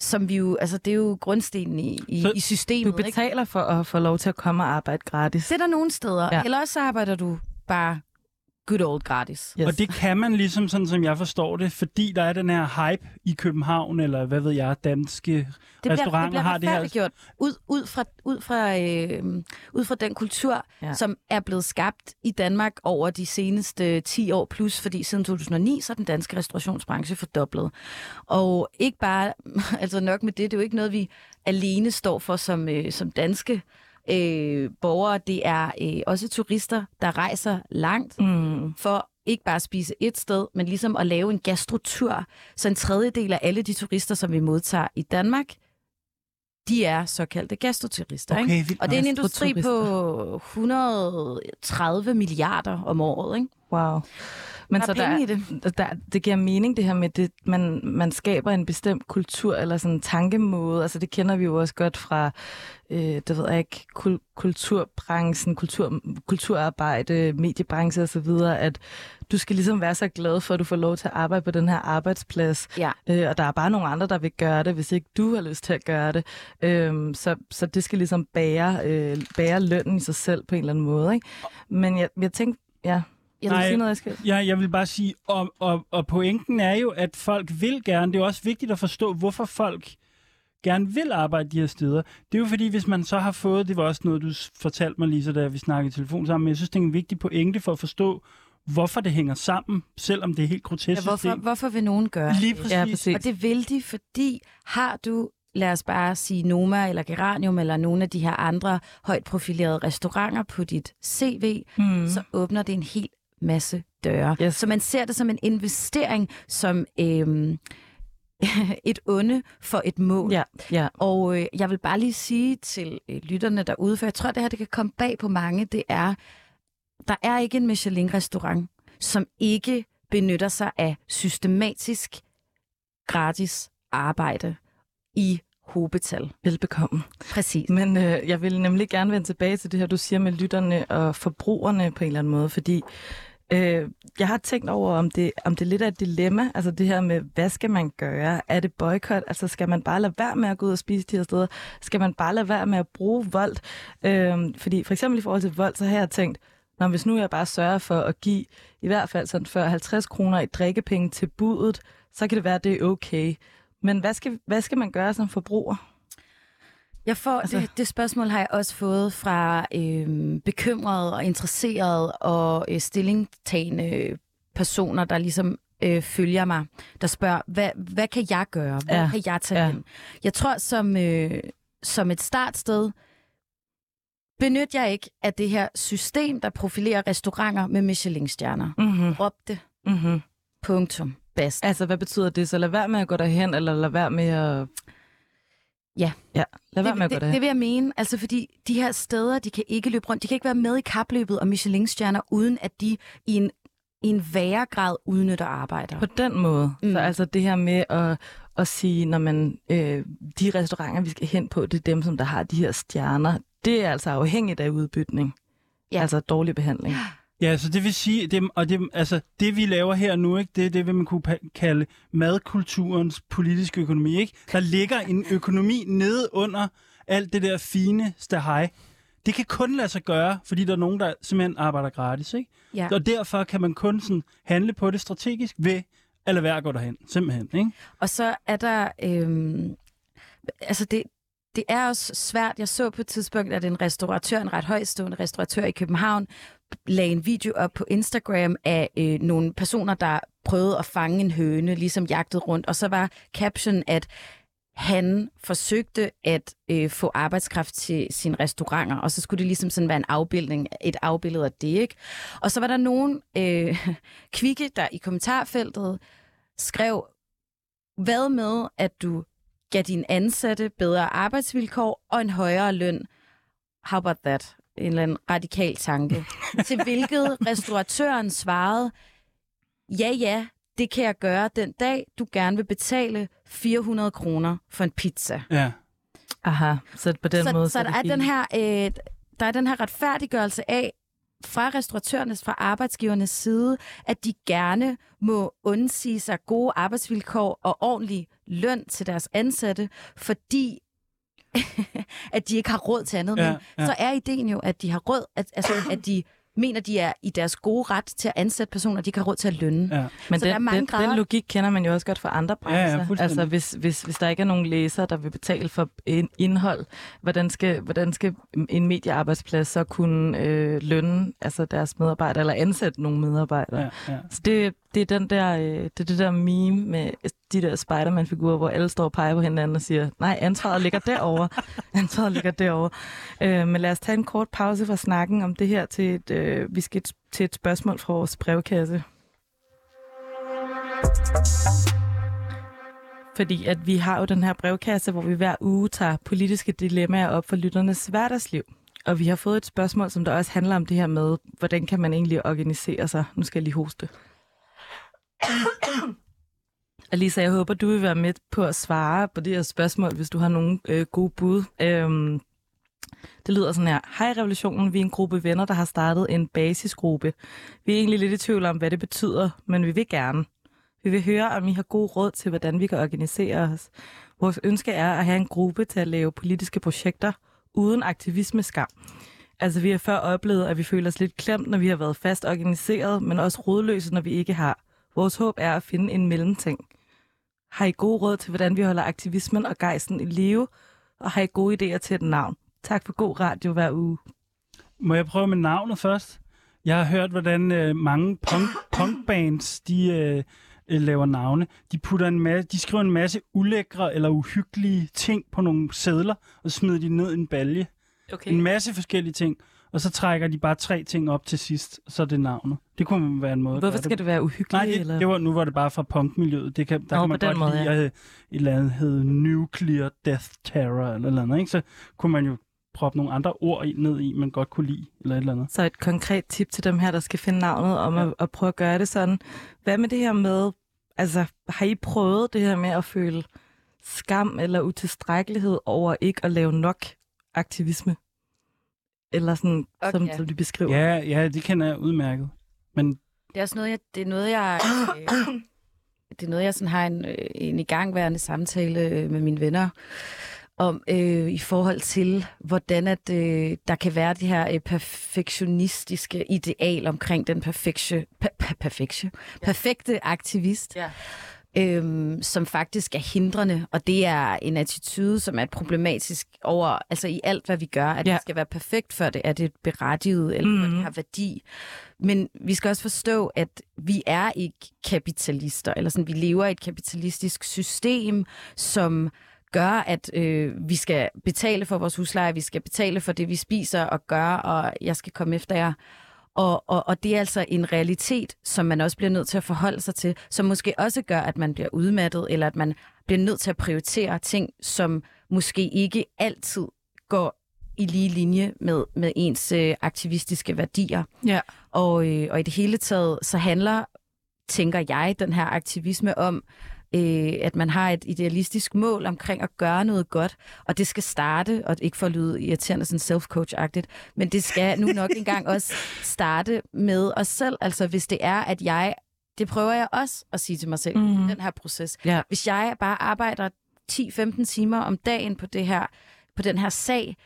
som vi jo, altså det er jo grundstenen i, i, i systemet. Du ikke? betaler for at få lov til at komme og arbejde gratis. Det er der nogle steder. Ja. Eller også så arbejder du bare good old gratis. Yes. Og det kan man ligesom, sådan som jeg forstår det, fordi der er den her hype i København, eller hvad ved jeg, danske det bliver, restauranter det bliver har det her- retfærdiggjort ud, ud, fra, ud, fra, øh, ud fra den kultur, ja. som er blevet skabt i Danmark over de seneste 10 år plus, fordi siden 2009 så er den danske restaurationsbranche fordoblet. Og ikke bare, altså nok med det, det er jo ikke noget, vi alene står for som, øh, som danske øh, borgere. Det er øh, også turister, der rejser langt Mm. for ikke bare at spise et sted, men ligesom at lave en gastrotur. Så en tredjedel af alle de turister, som vi modtager i Danmark, de er såkaldte gastroturister. Okay, ikke? Og det er en industri på 130 milliarder om året. Ikke? Wow. Men Der så er der, i det. Der, det giver mening det her med, det, man, man skaber en bestemt kultur eller sådan en tankemåde. Altså det kender vi jo også godt fra, øh, det ved jeg ikke, kul, kulturbranchen, kultur, kulturarbejde, mediebranche osv., at du skal ligesom være så glad for, at du får lov til at arbejde på den her arbejdsplads. Ja. Øh, og der er bare nogle andre, der vil gøre det, hvis ikke du har lyst til at gøre det. Øhm, så, så det skal ligesom bære, øh, bære lønnen i sig selv på en eller anden måde. Ikke? Men jeg, jeg tænkte, ja, jeg vil Nej. sige noget, jeg skal... Ja, jeg vil bare sige, og, og, og pointen er jo, at folk vil gerne, det er også vigtigt at forstå, hvorfor folk gerne vil arbejde de her steder. Det er jo fordi, hvis man så har fået, det var også noget, du fortalte mig, Lisa, da vi snakkede i telefon sammen, men jeg synes, det er en vigtig pointe for at forstå, hvorfor det hænger sammen, selvom det er helt grotesk Ja, hvorfor, hvorfor vil nogen gøre Lige det? præcis. Ja, præcis. Og det vil de, fordi har du, lad os bare sige Noma eller Geranium eller nogle af de her andre højt profilerede restauranter på dit CV, Mm. så åbner det en hel masse døre. Yes. Så man ser det som en investering, som øhm, et onde for et mål. Ja, ja. Og øh, jeg vil bare lige sige til øh, lytterne derude, for jeg tror, det her det kan komme bag på mange, det er, der er ikke en Michelin-restaurant, som ikke benytter sig af systematisk gratis arbejde i hobetal. Velbekomme. Præcis. Men øh, jeg vil nemlig gerne vende tilbage til det her, du siger med lytterne og forbrugerne på en eller anden måde, fordi øh, jeg har tænkt over, om det, om det er lidt er et dilemma, altså det her med, hvad skal man gøre? Er det boykot? Altså skal man bare lade være med at gå ud og spise de her steder? Skal man bare lade være med at bruge vold? Øh, fordi for eksempel i forhold til vold, så har jeg tænkt, når hvis nu jeg bare sørger for at give i hvert fald sådan 40-50 kroner i drikkepenge til budet, så kan det være, at det er okay. Men hvad skal, hvad skal man gøre som forbruger? Jeg får, Altså- det, det spørgsmål har jeg også fået fra øh, bekymrede og interesserede og øh, stillingtagende personer, der ligesom øh, følger mig, der spørger, hvad, hvad kan jeg gøre? Hvor Ja, kan jeg tage ja. ja. hen? Jeg tror, som, øh, som et startsted, benyt jeg ikke af det her system, der profilerer restauranter med Michelin-stjerner. Mm-hmm. Råb det. Mm-hmm. Punktum. Bast. Altså, hvad betyder det? Så lad være med at gå derhen, eller lad være med at... Ja. Ja, lad være med at det, det, det vil jeg mene, altså fordi de her steder, de kan ikke løbe rundt, de kan ikke være med i kapløbet om Michelin-stjerner, uden at de i en, i en værre grad udnytter arbejder. På den måde. Mm. Mm. Så altså det her med at, at sige, når man øh, de restauranter, vi skal hen på, det er dem, som der har de her stjerner. Det er altså afhængigt af udbytning. Ja. Altså dårlig behandling. Ja, så det vil sige, det, og det, altså, det vi laver her nu, ikke, det er det, vil man kunne kalde madkulturens politiske økonomi. Ikke? Der ligger en økonomi nede under alt det der fine stahej. Det kan kun lade sig gøre, fordi der er nogen, der simpelthen arbejder gratis. Ikke? Ja. Og derfor kan man kun sådan handle på det strategisk ved at lade være at gå derhen. Simpelthen. Ikke? Og så er der... Øhm, altså det, det er også svært. Jeg så på et tidspunkt, at en restauratør, en ret højstående restauratør i København, lagde en video op på Instagram af øh, nogle personer, der prøvede at fange en høne, ligesom jagtede rundt. Og så var caption, at han forsøgte at øh, få arbejdskraft til sine restauranter, og så skulle det ligesom sådan være en afbildning, et afbillede af det, ikke? Og så var der nogen øh, kvikke, der i kommentarfeltet skrev, hvad med, at du gav dine ansatte bedre arbejdsvilkår og en højere løn? How about that? En eller anden radikal tanke. Til hvilket restauratøren svarede, ja ja, det kan jeg gøre den dag, du gerne vil betale 400 kroner for en pizza. Ja. Aha, så på den så, måde... så der er den her, øh, der er den her retfærdiggørelse af, fra restauratørernes, fra arbejdsgivernes side, at de gerne må undsige sig gode arbejdsvilkår og ordentlig løn til deres ansatte, fordi at de ikke har råd til andet. Ja, Men ja. så er ideen jo, at de har råd, at, altså, at de mener, de er i deres gode ret til at ansætte personer, de ikke har råd til at lønne. Ja. Men Så der er den, mange den, grader. den logik kender man jo også godt fra andre Ja, ja, brancher. fuldstændig. altså hvis, hvis, hvis der ikke er nogen læser, der vil betale for indhold, hvordan skal, hvordan skal en mediearbejdsplads så kunne øh, lønne altså deres medarbejdere, eller ansætte nogle medarbejdere? Ja, ja. Så det, det er den der, øh, det er det der meme med de der Spider-Man-figurer, hvor alle står og peger på hinanden og siger, nej, ansvaret ligger derovre. ansvaret ligger derovre. Øh, men lad os tage en kort pause fra snakken om det her til et, øh, vi skal til et spørgsmål fra vores brevkasse. Fordi at vi har jo den her brevkasse, hvor vi hver uge tager politiske dilemmaer op for lytternes hverdagsliv. Og vi har fået et spørgsmål, som der også handler om det her med, hvordan kan man egentlig organisere sig. Nu skal jeg lige hoste. Alisa, jeg håber, du vil være med på at svare på det her spørgsmål, hvis du har nogle øh, gode bud. Øhm, det lyder sådan her. Hej Revolutionen, vi er en gruppe venner, der har startet en basisgruppe. Vi er egentlig lidt i tvivl om, hvad det betyder, men vi vil gerne. Vi vil høre, om I har god råd til, hvordan vi kan organisere os. Vores ønske er at have en gruppe til at lave politiske projekter uden aktivisme skam. Altså, vi har før oplevet, at vi føler os lidt klemt, når vi har været fast organiseret, men også rodløse, når vi ikke har. Vores håb er at finde en mellemting. Har I gode råd til, hvordan vi holder aktivismen og gejsten i live? Og har I gode idéer til et navn? Tak for god radio hver uge. Må jeg prøve med navnet først? Jeg har hørt, hvordan øh, mange punk, punkbands, de øh, øh, laver navne. De, putter en masse, de skriver en masse ulækre eller uhyggelige ting på nogle sædler, og smider de ned i en balje. Okay. En masse forskellige ting. Og så trækker de bare tre ting op til sidst, så er det navnet. Det kunne være en måde Hvorfor skal det være uhyggeligt? Nej, det, eller? det var, nu var det bare fra punkmiljøet. Det kan, der Nå, kan man godt måde, lide, ja. et eller andet hed Nuclear Death Terror eller noget andet, ikke? Så kunne man jo proppe nogle andre ord ind ned i, man godt kunne lide, eller et eller andet. Så et konkret tip til dem her, der skal finde navnet om ja. at, at prøve at gøre det sådan. Hvad med det her med, altså har I prøvet det her med at føle skam eller utilstrækkelighed over ikke at lave nok aktivisme? Eller sådan, Okay. som, som de beskriver. Ja, ja, det kender jeg udmærket. Men Det er også noget, jeg, det er noget, jeg, øh, det er noget, jeg sådan har en, øh, en igangværende samtale øh, med mine venner om øh, i forhold til, hvordan at, øh, der kan være det her øh, perfektionistiske ideal omkring den perfekte, per, per, perfekte, perfekte aktivist. Ja. Øhm, som faktisk er hindrende, og det er en attitude, som er problematisk over, altså i alt, hvad vi gør, at Ja. det skal være perfekt, før det er det berettiget, eller mm. Mhm. det har værdi. Men vi skal også forstå, at vi er ikke kapitalister, eller sådan, vi lever i et kapitalistisk system, som gør, at øh, vi skal betale for vores husleje, vi skal betale for det, vi spiser og gør, og jeg skal komme efter jer. Og, og, og det er altså en realitet, som man også bliver nødt til at forholde sig til, som måske også gør, at man bliver udmattet, eller at man bliver nødt til at prioritere ting, som måske ikke altid går i lige linje med, med ens øh, aktivistiske værdier. Ja. Og, øh, og i det hele taget, så handler, tænker jeg, den her aktivisme om, øh, at man har et idealistisk mål omkring at gøre noget godt, og det skal starte, og ikke for at lyde irriterende sådan self-coach-agtigt, men det skal nu nok engang også starte med os selv. Altså hvis det er, at jeg, det prøver jeg også at sige til mig selv Mhm. i den her proces. Ja. Hvis jeg bare arbejder 10-15 timer om dagen på det her, på den her sag,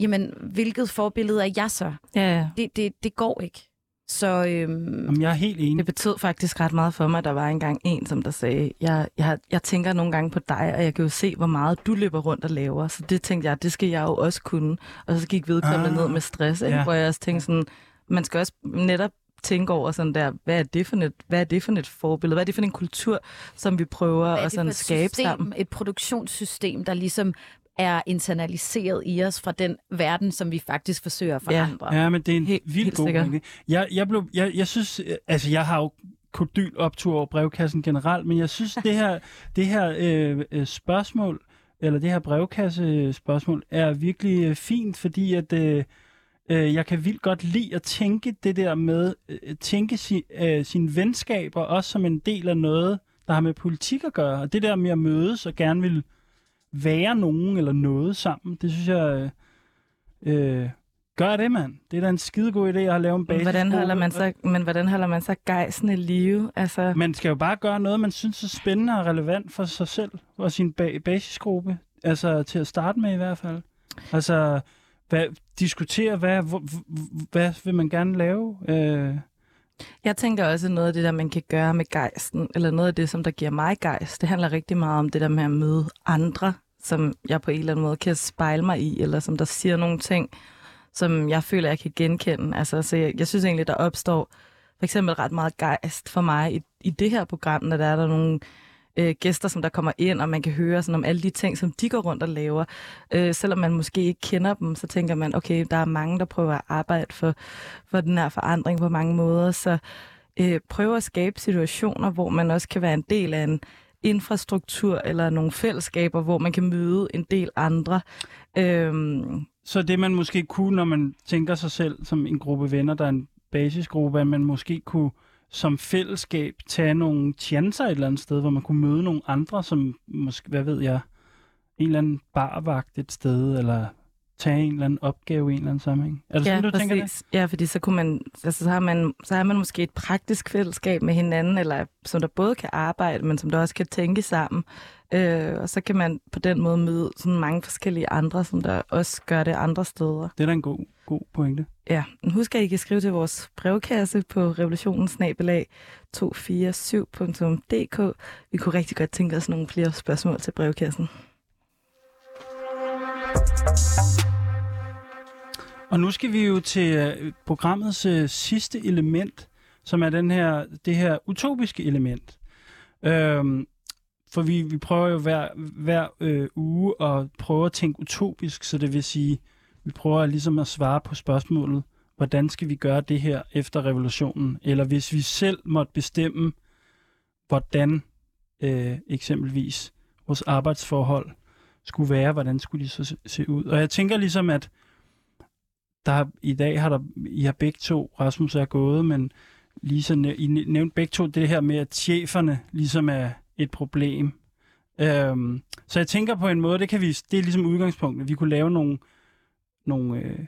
jamen hvilket forbillede er jeg så? ja, ja. Det, det, det går ikke. Så øhm, Jamen, jeg er helt enig. Det betød faktisk ret meget for mig, at der var engang en, som der sagde, jeg, jeg, jeg tænker nogle gange på dig, og jeg kan jo se, hvor meget du løber rundt og laver. Så det tænkte jeg, det skal jeg jo også kunne. Og så gik vedkommende Ah, ned med stress, ikke? ja. hvor jeg også tænkte sådan, man skal også netop tænke over sådan der, hvad er det for et, hvad er det for et forbillede? Hvad er det for en kultur, som vi prøver hvad er at sådan et skabe system, sammen? Et produktionssystem, der ligesom er internaliseret i os fra den verden, som vi faktisk forsøger at Ja. forandre. Ja, men det er en Helt- vildt helt god sikkert. Jeg, jeg, blev, jeg, jeg synes, øh, altså jeg har jo kodyl optur over brevkassen generelt, men jeg synes, det her, det her øh, øh, spørgsmål, eller det her brevkasse spørgsmål, er virkelig øh, fint, fordi at øh, øh, jeg kan vildt godt lide at tænke det der med, øh, tænke si, øh, sine venskaber også som en del af noget, der har med politik at gøre. Og det der med at mødes og gerne vil være nogen eller noget sammen, det synes jeg... Øh, øh, gør det, mand. Det er da en skidegod idé at lavet en basis. Hvordan holder man så, men hvordan holder man så gejsen i live? Altså, Man skal jo bare gøre noget, man synes er spændende og relevant for sig selv og sin ba- basisgruppe. Altså til at starte med i hvert fald. Altså hvad, diskutere, hvad, hvor, hvad vil man gerne lave? Øh, jeg tænker også, at noget af det, der man kan gøre med gejsten, eller noget af det, som der giver mig gejst, det handler rigtig meget om det der med at møde andre, som jeg på en eller anden måde kan spejle mig i, eller som der siger nogle ting, som jeg føler, jeg kan genkende. Altså, så jeg, jeg synes egentlig, der opstår for eksempel ret meget gejst for mig i, i det her program, når der er der nogle øh, gæster, som der kommer ind, og man kan høre sådan om alle de ting, som de går rundt og laver. Øh, selvom man måske ikke kender dem, så tænker man, okay, der er mange, der prøver at arbejde for, for den her forandring på mange måder, så øh, prøve at skabe situationer, hvor man også kan være en del af en infrastruktur eller nogle fællesskaber, hvor man kan møde en del andre. Øhm, så det man måske kunne, når man tænker sig selv som en gruppe venner, der er en basisgruppe, at man måske kunne som fællesskab tage nogle chancer et eller andet sted, hvor man kunne møde nogle andre, som måske, hvad ved jeg, en eller anden barvagt et sted, eller tage en eller anden opgave i en eller anden sammenhæng. Er det ja, sådan, du tænker det? Ja, fordi så, kunne man, altså, så, har man, så har man måske et praktisk fællesskab med hinanden, eller som der både kan arbejde, men som der også kan tænke sammen. Øh, og så kan man på den måde møde sådan mange forskellige andre, som der også gør det andre steder. Det er da en god, god pointe. Ja, husk at I kan skrive til vores brevkasse på revolutionsnabelag 247.dk. Vi kunne rigtig godt tænke os nogle flere spørgsmål til brevkassen. Og nu skal vi jo til øh, programmets øh, sidste element, som er den her, det her utopiske element. Øhm, for vi, vi prøver jo hver, hver øh, uge at prøve at tænke utopisk, så det vil sige, vi prøver ligesom at svare på spørgsmålet, hvordan skal vi gøre det her efter revolutionen? Eller hvis vi selv måtte bestemme, hvordan øh, eksempelvis vores arbejdsforhold skulle være, hvordan skulle de så se- ud? Og jeg tænker ligesom, at der i dag har der, I har begge to, Rasmus er gået, men Lisa, næ- I nævnte begge to det her med, at cheferne ligesom er et problem. Øhm, så jeg tænker på en måde, det kan vi, det er ligesom udgangspunktet. Vi kunne lave nogle, nogle øh,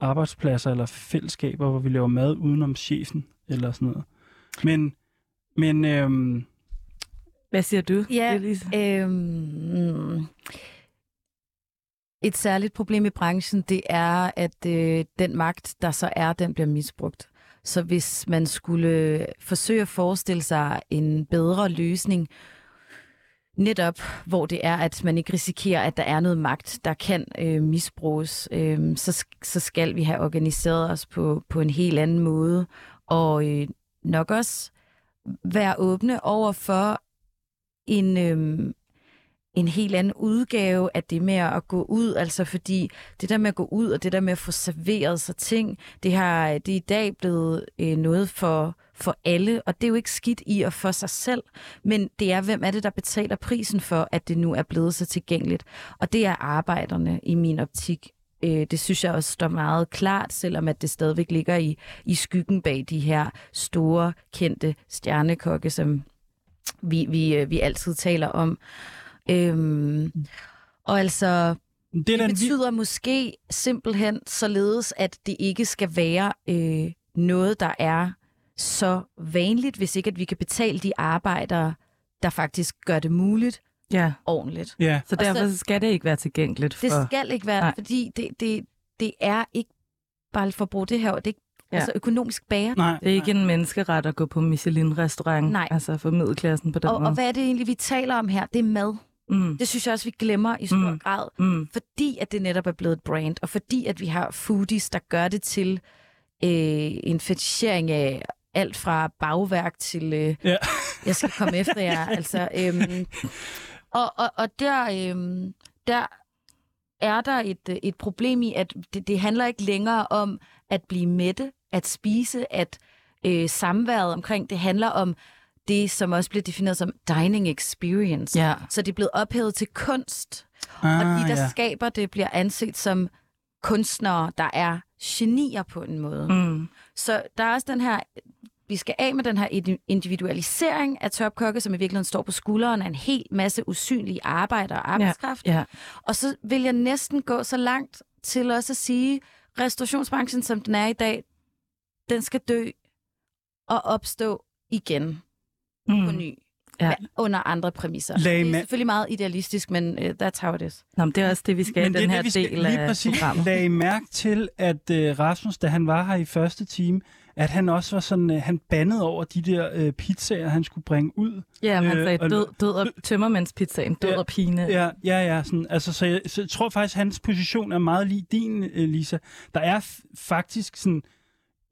arbejdspladser eller fællesskaber, hvor vi laver mad udenom chefen, eller sådan noget. Men, men øhm, Hvad siger du? Ja, Elise? Øhm, et særligt problem i branchen, det er, at øh, den magt, der så er, den bliver misbrugt. Så hvis man skulle forsøge at forestille sig en bedre løsning, netop hvor det er, at man ikke risikerer, at der er noget magt, der kan øh, misbruges, øh, så, så skal vi have organiseret os på, på en helt anden måde, og øh, nok også være åbne over for en, øh, en helt anden udgave af det med at gå ud. Altså fordi det der med at gå ud, og det der med at få serveret sig ting, det, har, det er i dag blevet øh, noget for, for alle, og det er jo ikke skidt i og for sig selv, men det er, hvem er det, der betaler prisen for, at det nu er blevet så tilgængeligt. Og det er arbejderne i min optik. Øh, det synes jeg også står meget klart, selvom at det stadigvæk ligger i, i skyggen bag de her store, kendte stjernekokke, som vi, vi, øh, vi altid taler om. Øhm, og altså, det det den, vi, betyder måske simpelthen således, at det ikke skal være øh, noget, der er så vanligt, hvis ikke at vi kan betale de arbejdere, der faktisk gør det muligt Ja, ordentligt. ja, så Og så- derfor skal det ikke være tilgængeligt for... Det skal ikke være, Nej. fordi det, det, det er ikke, bare for at bruge det her, ord, det er ikke ja. altså økonomisk bære. nej, Det er ikke en menneskeret at gå på Michelin-restaurant, Nej. altså for middelklassen på den Og, måde. og hvad er det egentlig, vi taler om her? Det er mad. Mm, Det synes jeg også, vi glemmer i stor Mm. grad. mm, fordi at det netop er blevet et brand, og fordi at vi har foodies, der gør det til øh, en fetichering af alt fra bagværk til, øh, Ja. jeg skal komme efter jer. Altså, øhm, og, og, og der, øhm, der er der et, øh, et problem i, at det, det handler ikke længere om at blive mætte, at spise, at øh, samværet omkring, det handler om det, som også bliver defineret som dining experience. ja. Så det er blevet ophævet til kunst, ah, og de, der ja. skaber det, bliver anset som kunstnere, der er genier på en måde. Mm. Mm, Så der er også den her, vi skal af med den her indi- individualisering af topkokke, som i virkeligheden står på skulderen af en hel masse usynlige arbejder og arbejdskraft. ja. Og så vil jeg næsten gå så langt til også at sige, restaurationsbranchen, som den er i dag, den skal dø og opstå igen på Mm. ny. Ja. Ja. Under andre præmisser. Lag det er selvfølgelig meget idealistisk, men uh, that's how it is. Nå, men det er også det, vi skal Men i det er den det, her vi skal- del lige af præcis programmet. lagde I mærke til, at øh, Rasmus, da han var her i første time, at han også var sådan, øh, han bandede over de der øh, pizzaer, han skulle bringe ud. Ja, man Øh, sagde og- død, død og tømmermandspizzaen, død Ja, og pine. Ja, ja, ja. Sådan, altså, så, jeg, så jeg tror faktisk, at hans position er meget lige din, øh, Lisa. Der er faktisk sådan,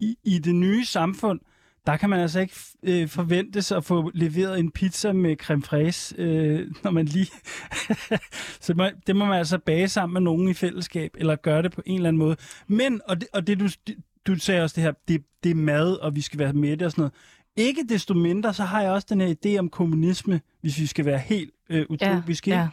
i, i det nye samfund, der kan man altså ikke øh, forventes at få leveret en pizza med creme fraise, øh, når man lige... så må, det må man altså bage sammen med nogen i fællesskab, eller gøre det på en eller anden måde. Men, og det, og det du, du sagde også det her, det, det er mad, og vi skal være mætte og sådan noget. Ikke desto mindre, så har jeg også den her idé om kommunisme, hvis vi skal være helt øh, utopiske. ja. ikke?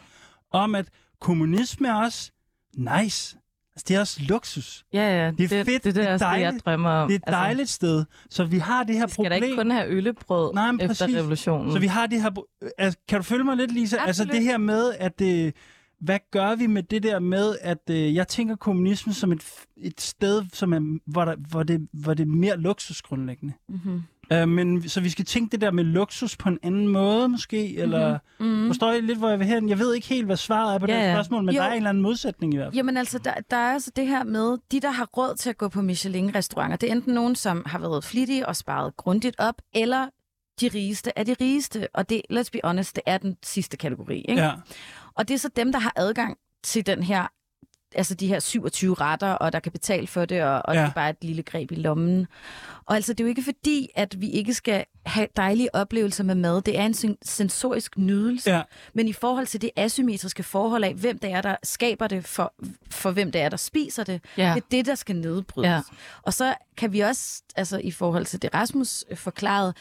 om, at kommunisme er også nice. Altså, det er også luksus. Ja, ja. Det er fedt, det, det, det er er også det, jeg dejligt. drømmer om. Det er et dejligt sted. Så vi har det her Altså, vi skal da problem. ikke kun have øllebrød Nej, efter præcis. revolutionen. Så vi har det her... Altså, kan du følge mig lidt, Lisa? Altså Absolut. det her med, at... Øh, hvad gør vi med det der med, at øh, jeg tænker kommunismen som et, et sted, som er, hvor, der, hvor, det, hvor det er mere luksusgrundlæggende. Mm-hmm. Uh, men så vi skal tænke det der med luksus på en anden måde, måske? Eller Mm. forstår I lidt, hvor jeg vil hen? Jeg ved ikke helt, hvad svaret er på Ja, det ja. spørgsmål, men Jo. der er en eller anden modsætning i hvert fald. Jamen altså, der, der er altså det her med, de der har råd til at gå på Michelin-restauranter, det er enten nogen, som har været flittige og sparet grundigt op, eller de rigeste er de rigeste. Og det, let's be honest, det er den sidste kategori. Ikke? Ja. Og det er så dem, der har adgang til den her, altså de her 27 retter, og der kan betale for det, og, og Ja. det er bare et lille greb i lommen. Og altså, det er jo ikke fordi, at vi ikke skal have dejlige oplevelser med mad. Det er en sen- sensorisk nydelse. Ja. Men i forhold til det asymmetriske forhold af, hvem det er, der skaber det, for, for hvem det er, der spiser det, ja. det er det, der skal nedbrydes. Ja. Og så kan vi også, altså i forhold til det Rasmus øh, forklarede,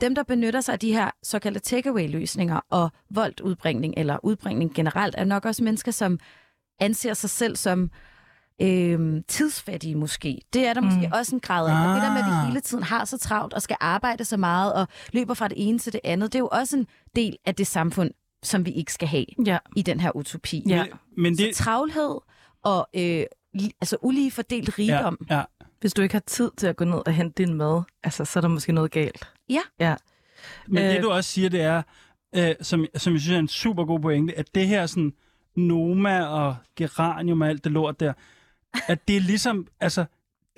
dem, der benytter sig af de her såkaldte takeaway-løsninger og voldudbringning eller udbringning generelt, er nok også mennesker, som anser sig selv som øh, tidsfattige måske. Det er der Mm. måske også en grad af. Og det der med, at vi Ah. hele tiden har så travlt og skal arbejde så meget og løber fra det ene til det andet, det er jo også en del af det samfund, som vi ikke skal have Ja. i den her utopi. Ja. Men, men det, Så travlhed og øh, li- altså ulige fordelt rigdom. ja, ja. Hvis du ikke har tid til at gå ned og hente din mad, altså, så er der måske noget galt. Ja. Ja. Men Øh. det du også siger, det er, øh, som, som jeg synes er en super god pointe, at det her sådan Noma og Geranium og alt det lort der, at det er ligesom, altså,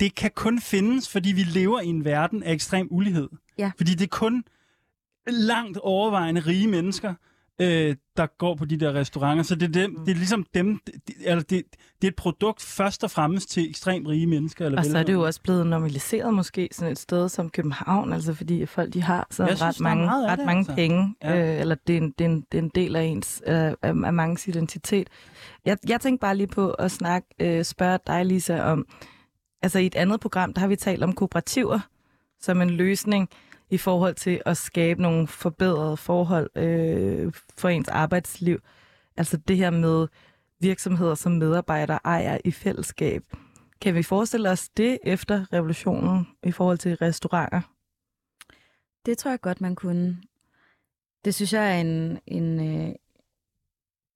det kan kun findes, fordi vi lever i en verden af ekstrem ulighed. Ja. Fordi det er kun langt overvejende rige mennesker, øh, der går på de der restauranter. Så det er, dem, det er ligesom dem, det, eller det, det er et produkt først og fremmest til ekstremt rige mennesker. Eller Og så er det jo også blevet normaliseret måske sådan et sted som København, altså fordi folk de har så ret synes, mange, meget ret det, mange altså. penge, ja. øh, eller det er, en, det, er en, det er en del af ens øh, af, af mangens identitet. Jeg, jeg tænkte bare lige på at snakke, øh, spørge dig Lisa om, altså i et andet program, der har vi talt om kooperativer som en løsning i forhold til at skabe nogle forbedrede forhold øh, for ens arbejdsliv. Altså det her med virksomheder som medarbejdere ejer i fællesskab. Kan vi forestille os det efter revolutionen i forhold til restauranter? Det tror jeg godt, man kunne. Det synes jeg er en, en, øh,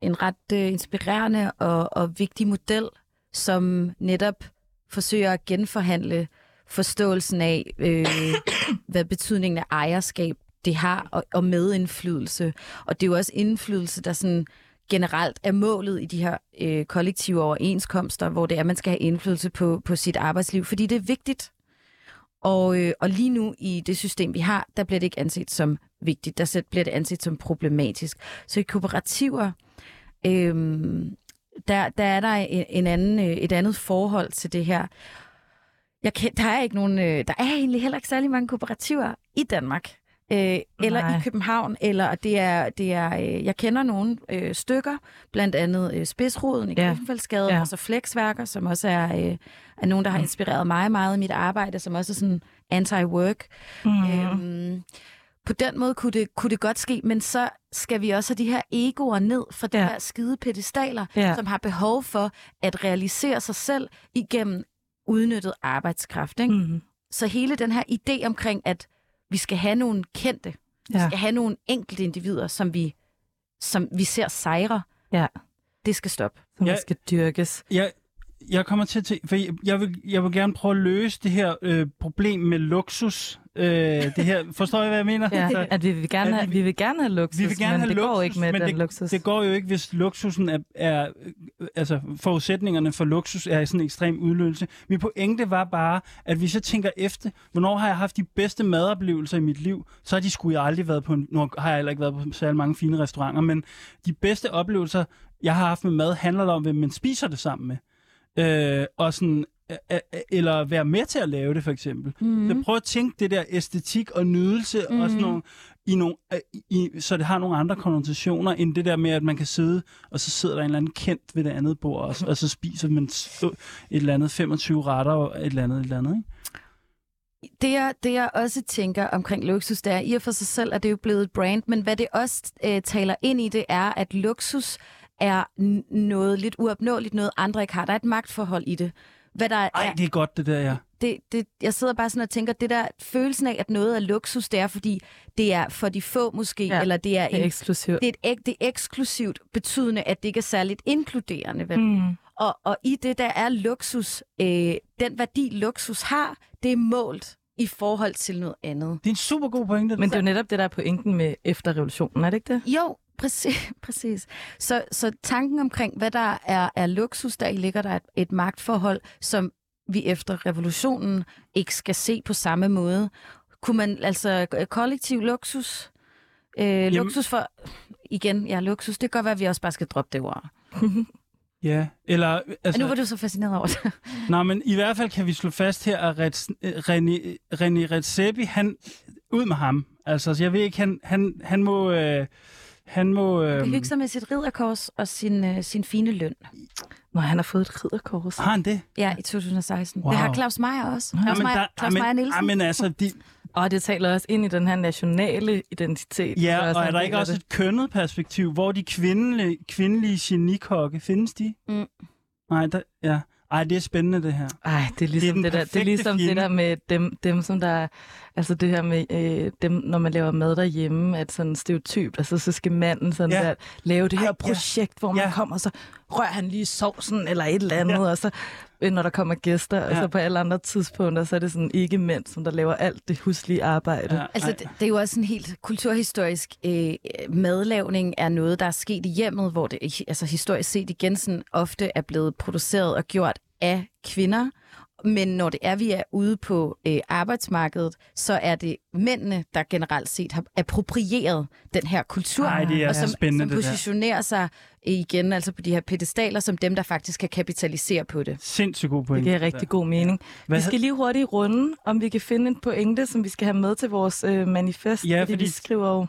en ret øh, inspirerende og, og vigtig model, som netop forsøger at genforhandle forståelsen af, øh, hvad betydningen af ejerskab det har, og, og medindflydelse. Og det er jo også indflydelse, der sådan generelt er målet i de her øh, kollektive overenskomster, hvor det er, at man skal have indflydelse på, på sit arbejdsliv, fordi det er vigtigt. Og, øh, og lige nu i det system, vi har, der bliver det ikke anset som vigtigt. Der bliver det anset som problematisk. Så i kooperativer, øh, der, der er der en, en anden, øh, et andet forhold til det her. Jeg kan, der er ikke nogen, øh, der er egentlig heller ikke særlig mange kooperativer i Danmark. Øh, eller Nej. i København, eller det er, det er øh, jeg kender nogle øh, stykker, blandt andet øh, Spidsroden i Ja. Ja. og så Flexværker, som også er, øh, er nogen, der har inspireret mig meget i mit arbejde, som også er sådan anti-work. Mm. Øhm, på den måde kunne det, kunne det godt ske, men så skal vi også have de her egoer ned fra de Ja. her skide pedestaler, Ja. som har behov for at realisere sig selv igennem udnyttet arbejdskraft. Ikke? Mm. Så hele den her idé omkring, at vi skal have nogle kendte, vi Ja. skal have nogle enkelte individer, som vi, som vi ser sejre, Ja. det skal stoppe. Som Ja. ja. skal dyrkes. Jeg, jeg kommer til at for jeg, jeg, vil, jeg vil gerne prøve at løse det her øh, problem med luksus. Øh, det her, forstår I, hvad jeg mener? Ja, Så at vi vil gerne have, vi- vi vil gerne have luksus, vi vil gerne men have det luksus, går ikke med den det, luksus. det går jo ikke, hvis luksusen er, er altså forudsætningerne for luksus er sådan en ekstrem udløselse. Min pointe var bare, at hvis jeg tænker efter, hvornår har jeg haft de bedste madoplevelser i mit liv, så har de sgu jeg aldrig været på, nu har jeg heller ikke været på særlig mange fine restauranter, men de bedste oplevelser, jeg har haft med mad, handler om, hvem man spiser det sammen med. Øh, og sådan, eller være med til at lave det, for eksempel. Mm. Så prøv at tænke det der æstetik og nydelse mm. og sådan Mhm. nogle, i nogle, i, så det har nogle andre konnotationer, end det der med, at man kan sidde, og så sidder der en eller anden kendt ved det andet bord, og, og så spiser man et eller andet 25 retter og et eller andet, et eller andet. Ikke? Det jeg, det, jeg også tænker omkring luksus, det er, i og for sig selv, at det er jo blevet et brand, men hvad det også øh, taler ind i, det er, at luksus er noget lidt uopnåeligt, noget andre ikke har. Der er et magtforhold i det. Hvad der Ej, er, det er godt, det der, ja. det, det, jeg sidder bare sådan og tænker, det der følelsen af, at noget er luksus, det er, fordi det er for de få måske, ja, eller det er, Det er en, eksklusivt. det er, et, det er eksklusivt betydende, at det ikke er særligt inkluderende. Vel? Mm. Og, og i det, der er luksus, øh, den værdi luksus har, det er målt i forhold til noget andet. Det er en super god pointe. Men det er jo netop det, der er pointen med efter revolutionen, er det ikke det? Jo, præcis. præcis. Så, så tanken omkring, hvad der er, er luksus, der ligger der et, et magtforhold, som vi efter revolutionen ikke skal se på samme måde. Kunne man altså øh, kollektiv luksus, øh, luksus for, igen, ja, luksus, det kan godt være, at vi også bare skal droppe det ord. Ja, eller... Altså, Altså, nu var du så fascineret over det. Nej, men i hvert fald kan vi slå fast her, at Rets, René, René Redzepi, han... Ud med ham. Altså, jeg ved ikke, han, han, han må... Øh, han må... Øh, Det hygge sig med sit ridderkors og sin, øh, sin fine løn. Når han har fået et ridderkors. har han det? Ja, i 2016. Wow. Det har Claus Meier også. Claus Meier, Claus Meier Nielsen. Jamen, altså, de, Og det taler også ind i den her nationale identitet. Ja, og er der ikke også det. et kønnet perspektiv, hvor de kvindelige, kvindelige genikokke, findes de? Mm. Nej, der, ja. Ej, det er spændende, det her. Ej, det er ligesom, det, det, der, det, er ligesom det fjende. der med dem, dem som der... Altså det her med øh, dem, når man laver mad derhjemme, at sådan stereotypt, altså så skal manden sådan Ja. der, lave det her Ej, ja. projekt, hvor man Ja. kommer, og så rører han lige sovsen eller et eller andet, og så når der kommer gæster, og Ja. så på alle andre tidspunkter, så er det sådan ikke mænd, som der laver alt det huslige arbejde. Ja, Altså, det, det er jo også en helt kulturhistorisk øh, madlavning er noget, der er sket i hjemmet, hvor det altså, historisk set igen sådan, ofte er blevet produceret og gjort af kvinder. Men når det er, vi er ude på øh, arbejdsmarkedet, så er det mændene, der generelt set har approprieret den her kultur, Ej, det er og som, spændende, som det positionerer sig igen altså på de her pedestaler, som dem, der faktisk kan kapitalisere på det. Sindssygt god Det point. giver rigtig god mening. Hvad vi skal lige hurtigt runde, om vi kan finde en pointe, som vi skal have med til vores øh, manifest. Ja, fordi, fordi- vi skriver jo...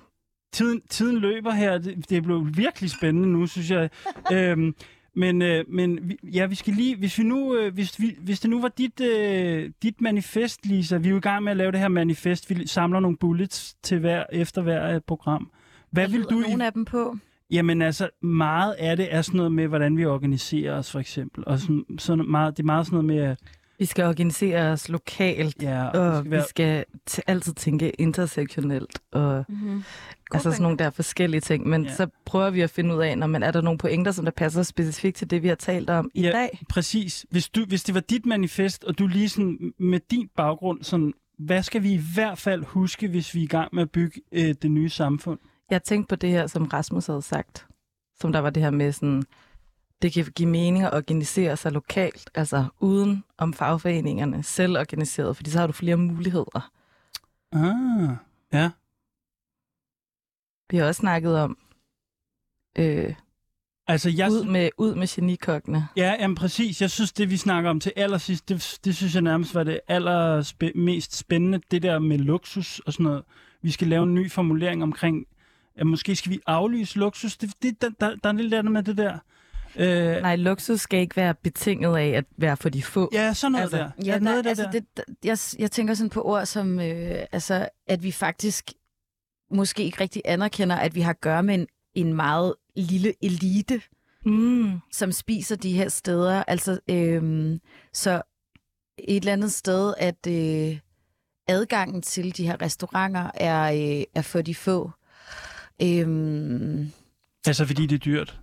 tiden, tiden løber her. Det, det blev virkelig spændende nu, synes jeg. øhm, men øh, men ja, vi skal lige, hvis vi nu, øh, hvis, vi, hvis det nu var dit, øh, dit manifest, Lisa, vi er jo i gang med at lave det her manifest, vi samler nogle bullets til hver, efter hver øh, program. Hvad vil du i, nogle af dem på? Jamen altså, meget af det er sådan noget med, hvordan vi organiserer os, for eksempel. Og sådan, sådan meget, det er meget sådan noget med, at Vi skal organisere os lokalt, ja, og det skal vi skal t- altid tænke intersektionelt, og Mm-hmm. altså sådan nogle der forskellige ting. Men ja. så prøver vi at finde ud af, når man er der nogle pointer, som der passer specifikt til det, vi har talt om i Ja. dag. Præcis. Hvis, du, hvis det var dit manifest, og du lige sådan med din baggrund, sådan, hvad skal vi i hvert fald huske, hvis vi er i gang med at bygge øh, det nye samfund? Jeg tænkte på det her, som Rasmus havde sagt, som der var det her med sådan, det kan give mening at organisere sig lokalt, altså uden om fagforeningerne, selv organiseret, fordi så har du flere muligheder. Ah, ja. Vi har også snakket om øh, Altså, jeg, ud, med, ud med genikokkene. ja, jamen, præcis. Jeg synes, det vi snakker om til allersidst, det, det synes jeg nærmest var det aller spæ- mest spændende, det der med luksus og sådan noget. Vi skal lave en ny formulering omkring, at måske skal vi aflyse luksus. Det, det, der, der, der er lidt andet med det der. Øh, Nej, luksus skal ikke være betinget af at være for de få. ja, sådan noget altså, der. Ja, er noget der, altså der. det, der, jeg, jeg tænker sådan på ord som, øh, altså, at vi faktisk måske ikke rigtig anerkender, at vi har at gøre med en, en meget lille elite, Mm. som spiser de her steder. Altså, øh, så et eller andet sted, at øh, adgangen til de her restauranter er, øh, er for de få. Øh, Altså, fordi det er dyrt.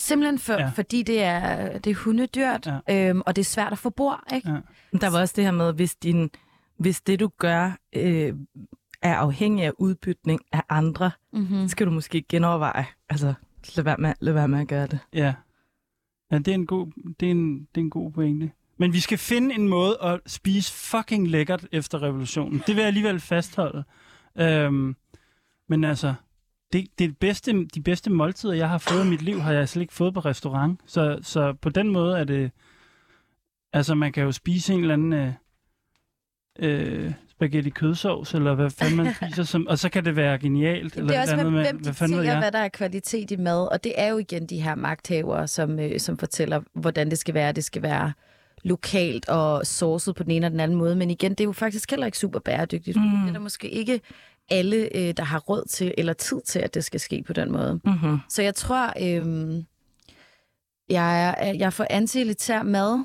Simpelthen for, Ja. fordi det er, det er hundedyrt, ja. øh, og det er svært at få bord, ikke? Ja. Men Der var også det her med, hvis, din, hvis det du gør øh, er afhængig af udbytning af andre, Mm-hmm. så skal du måske genoverveje. Altså, lad være med, lad være med at gøre det. Ja. Ja, det er en god, det er en, det er en god pointe. Men vi skal finde en måde at spise fucking lækkert efter revolutionen. Det vil jeg alligevel fastholde. Øhm, men altså, det, det bedste, de bedste måltider, jeg har fået i mit liv, har jeg slet ikke fået på restaurant. Så, så på den måde er det... Altså, man kan jo spise en eller anden øh, øh, spaghetti kødsovs, eller hvad fanden man spiser, som, og så kan det være genialt. eller Det er også, eller hvem, hvem hvad ved dikterer, jeg? hvad der er kvalitet i mad. Og det er jo igen de her magthavere, som, øh, som fortæller, hvordan det skal være. Det skal være lokalt og sourcet på den ene og den anden måde. Men igen, det er jo faktisk heller ikke super bæredygtigt. Mm. Det er der måske ikke alle, øh, der har råd til eller tid til, at det skal ske på den måde. Mm-hmm. Så jeg tror, øh, jeg, er, jeg får anti-elitær mad,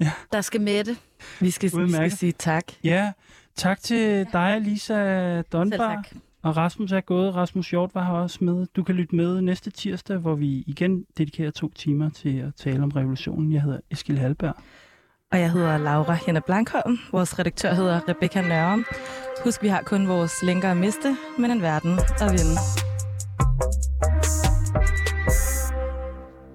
Ja. der skal mætte. Vi skal, vi skal sige tak. Ja, tak til dig, Lisa Donbar. Og Rasmus er gået. Rasmus Hjort var her også med. Du kan lytte med næste tirsdag, hvor vi igen dedikerer to timer til at tale om revolutionen. Jeg hedder Eskil Halberg. Og jeg hedder Laura Henne Blankholm. Vores redaktør hedder Rebecca Nørre. Husk, vi har kun vores længere at miste, men en verden at vinde.